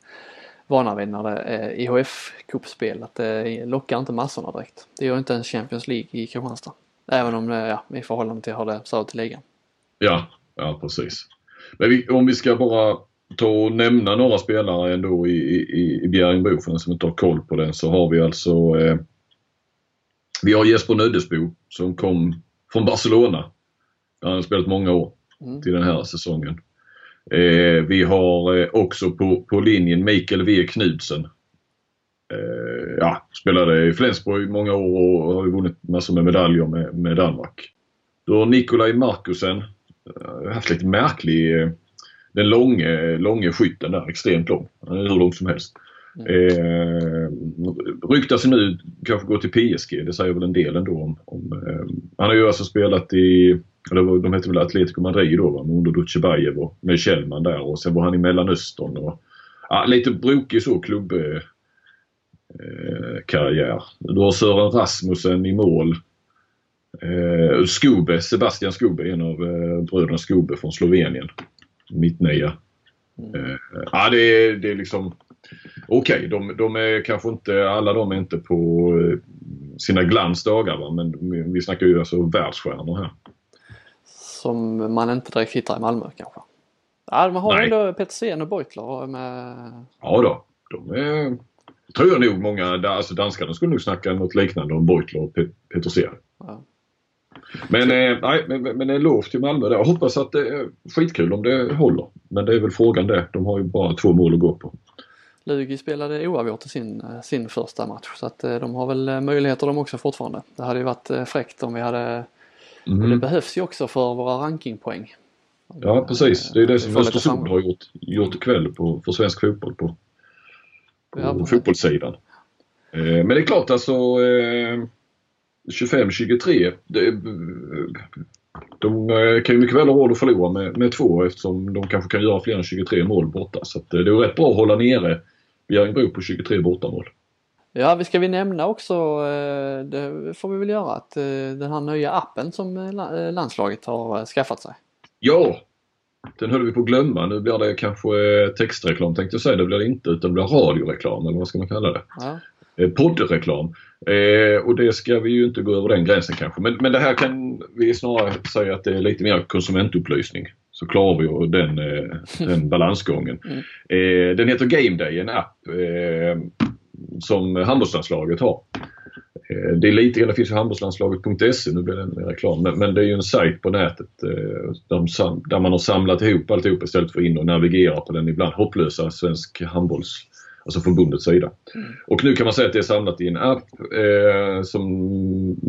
vana vid när det är IHF-cupspel att det lockar inte massorna direkt. Det gör inte ens Champions League i Kristianstad. Även om, det, ja, i förhållande till hur det ser ut i ligan. Ja, ja precis. Men vi, om vi ska bara ta och nämna några spelare ändå i, i, i Bjäringbro för den som inte har koll på den så har vi alltså eh, Vi har Jesper Nöddesbo som kom från Barcelona. Där han har spelat många år Mm. till den här säsongen. Eh, vi har eh, också på, på linjen Mikael W Knudsen. Eh, ja, spelade i Flensburg i många år och har vunnit massor med medaljer med, med Danmark. Du har Nikolaj Markusen. Eh, haft lite märklig... Eh, den långe, långe skytten där, extremt lång. Han är hur lång som helst. Eh, ryktas nu kanske gå till PSG. Det säger väl en del ändå om... om eh, han har ju alltså spelat i... Eller de heter väl Atletico Madrid då va? Med Under Dutjebajev och med Kjellman där och sen var han i Mellanöstern och... Ja, lite brokig så klubb... Eh, eh, karriär. Du har Sören Rasmussen i mål. Eh, Skube, Sebastian Skube, en av eh, bröderna Skube från Slovenien. Mittnia. Eh, ja, det är, det är liksom okej. de, de är kanske inte, alla de är inte på eh, sina glansdagar va? men vi snackar ju alltså världsstjärnor här. Som man inte direkt hittar i Malmö kanske. Ja, man har Nej. ändå Petersen och Beutler med Ja då, de är, tror jag nog många, alltså danskarna skulle nog snacka något liknande om Beutler och Pe- Petersen. Ja. Men, eh, nej, men, men en lov till Malmö där. Jag hoppas att det är skitkul om det håller. Men det är väl frågan det. De har ju bara två mål att gå på. Lugi spelade oavgjort i sin, eh, sin första match så att eh, de har väl eh, möjligheter de också fortfarande. Det hade ju varit fräckt om vi hade, och det Mm. behövs ju också för våra rankingpoäng. Ja precis. Det är det som Östersund har gjort, gjort ikväll på, för svensk fotboll på, på Ja, fotbollssidan. Men det är klart alltså eh, 25-23. det- De kan ju mycket väl ha råd att förlora med, med två eftersom de kanske kan göra fler än 23 mål borta. Så att, det är rätt bra att hålla nere Bjärringbro på 23 bortamål. Ja, vi ska vi nämna också, eh, det får vi väl göra, att eh, den här nya appen som eh, la- landslaget har skaffat sig. Ja! Den höll vi på att glömma. Nu blir det kanske textreklam tänkte jag säga. Det blir det inte utan det blir radioreklam eller vad ska man kalla det? Ja, poddreklam. Eh, och det ska vi ju inte gå över den gränsen kanske. Men, men det här kan vi snarare säga att det är lite mer konsumentupplysning. Så klarar vi den, eh, den balansgången. Eh, den heter Game Day, en app eh, som handbollslandslaget har. Det är lite grann, det finns ju handbollslandslaget.se, nu blir det en reklam, men, men det är ju en sajt på nätet där man har samlat ihop alltihop istället för att in och navigera på den ibland hopplösa svensk handbolls, alltså förbundets sida. Och nu kan man säga att det är samlat i en app eh, som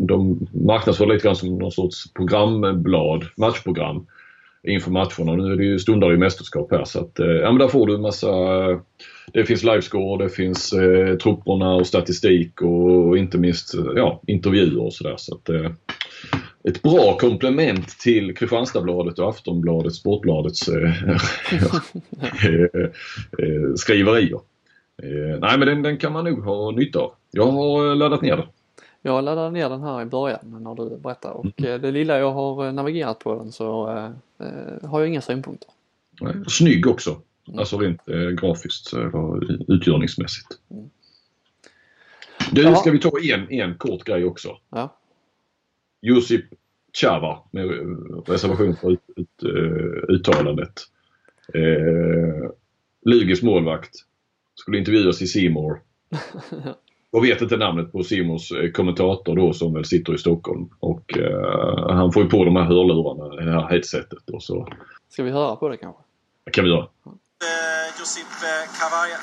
de marknadsför lite grann som någon sorts programblad, matchprogram inför matcherna. Nu är det ju stundar i mästerskap här så att eh, ja, men där får du en massa det finns livescore, det finns eh, trupperna och statistik och, inte minst eh, ja, intervjuer och sådär. Så att, eh, ett bra komplement till Kristianstadsbladet och Aftonbladet, Sportbladets eh, eh, eh, skriverier. Eh, nej men den, den kan man nog ha nytta av. Jag har eh, laddat ner den. Jag laddade ner den här i början när du berättade och eh, det lilla jag har eh, navigerat på den så eh, har jag inga synpunkter. Snygg också. Alltså rent grafiskt eller utgörningsmässigt. Du, Ja. ska vi ta en, en kort grej också? Ja, Josip Chava med reservation för ut, ut, uttalandet. Eh, Luges målvakt skulle intervjuas i Simor. Jag vet inte namnet på Simors eh, kommentator då som väl sitter i Stockholm. Och eh, han får ju på de här hörlurarna, det här headsetet. Och så ska vi höra på det kanske? det kan vi göra. Uh, Josip uh, Kavaya.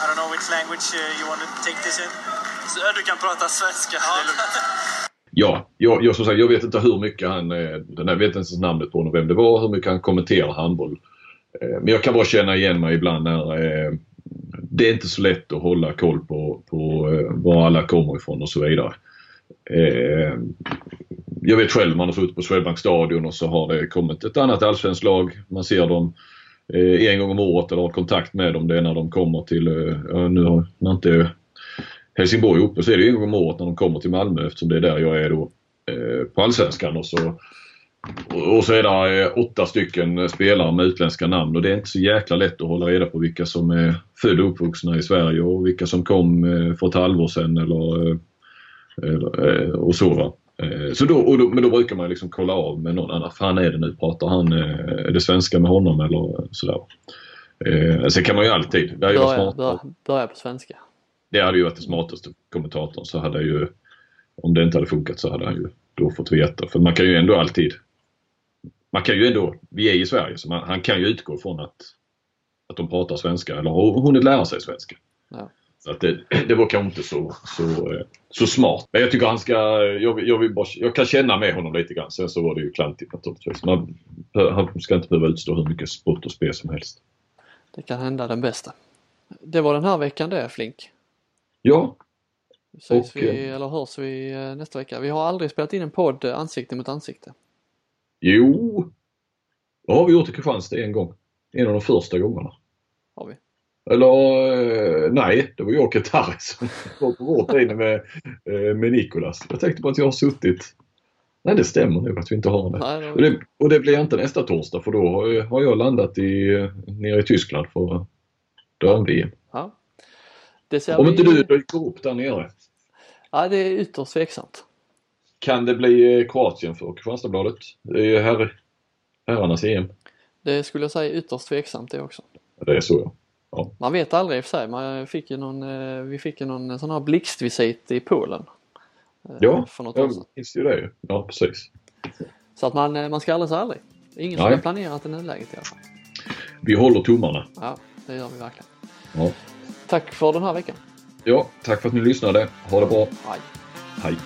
I don't know which language you want to take this in. Så, ja, du kan prata svenska. Det är lugnt. Ja, jag, jag, som sagt, jag vet inte hur mycket han, eh, den här vet inte ens namnet på honom, vem det var, hur mycket han kommenterar handboll. Eh, Men jag kan bara känna igen mig ibland när eh, det är inte så lätt att hålla koll på, på eh, var alla kommer ifrån och så vidare. Eh, jag vet själv, man har suttit på Swedbank stadion och så har det kommit ett annat allsvenskt lag. Man ser dem eh, en gång om året eller har kontakt med dem. Det är när de kommer till, eh, nu har när inte Helsingborg uppe så är det en gång om året när de kommer till Malmö eftersom det är där jag är då eh, på Allsvenskan. Och så, och, så är det eh, åtta stycken spelare med utländska namn och det är inte så jäkla lätt att hålla reda på vilka som är födda och uppvuxna i Sverige och vilka som kom eh, för ett halvår sedan eller, eh, eller eh, och så va. Så då, då, men då brukar man liksom kolla av med någon annan. Fan är det nu? Pratar han, är det svenska med honom eller sådär. Eh, sen kan man ju alltid, det, Börja, smart, börja, börja på svenska. det hade ju varit den smartaste kommentatorn så hade ju, om det inte hade funkat så hade han ju då fått veta. För man kan ju ändå alltid, man kan ju ändå, vi är i Sverige så man, han kan ju utgå ifrån att, att de pratar svenska eller har hunnit lära sig svenska. Ja. Så att det, det var kanske inte så, så, eh, så smart. Men jag tycker han ska, jag, jag, vill bara, jag kan känna med honom lite grann. Sen så var det ju klantigt naturligtvis. Man, han ska inte behöva utstå hur mycket spott och spel som helst. Det kan hända den bästa. Det var den här veckan det Flink. Ja, Och, vi eh, eller hörs vi eh, nästa vecka. Vi har aldrig spelat in en podd ansikte mot ansikte. jo. Det har vi gjort i Kristianstad en gång. En av de första gångerna. Har vi. Eller eh, nej, det var jag och Katari som var på vår tid med, eh, med Nikolas. Jag tänkte på att jag har suttit... Nej, det stämmer nog att vi inte har det. Nej, det Och det, och det blir inte nästa torsdag för då har jag, landat i, eh, nere i Tyskland för dam-VM. ja. Om vi... inte du dyker upp där nere. Ja, det är ytterst tveksamt. Kan det bli Kroatien för Kristianstadsbladet? Det är herr, herrarnas EM. Det skulle jag säga ytterst tveksamt det också. Ja, Det är så ja. Man vet aldrig i och för sig. Man fick ju någon, eh, vi fick ju någon sån här blixtvisit i Polen. eh, Ja, För något jag minns ju det ju. Ja, precis. Så att man, eh, man ska aldrig säga aldrig. Ingen som har planerat i nuläget i alla fall. Vi håller tummarna. Ja, det gör vi verkligen. Ja. Tack för den här veckan. ja, tack för att ni lyssnade. Ha det bra. Hej. Hej.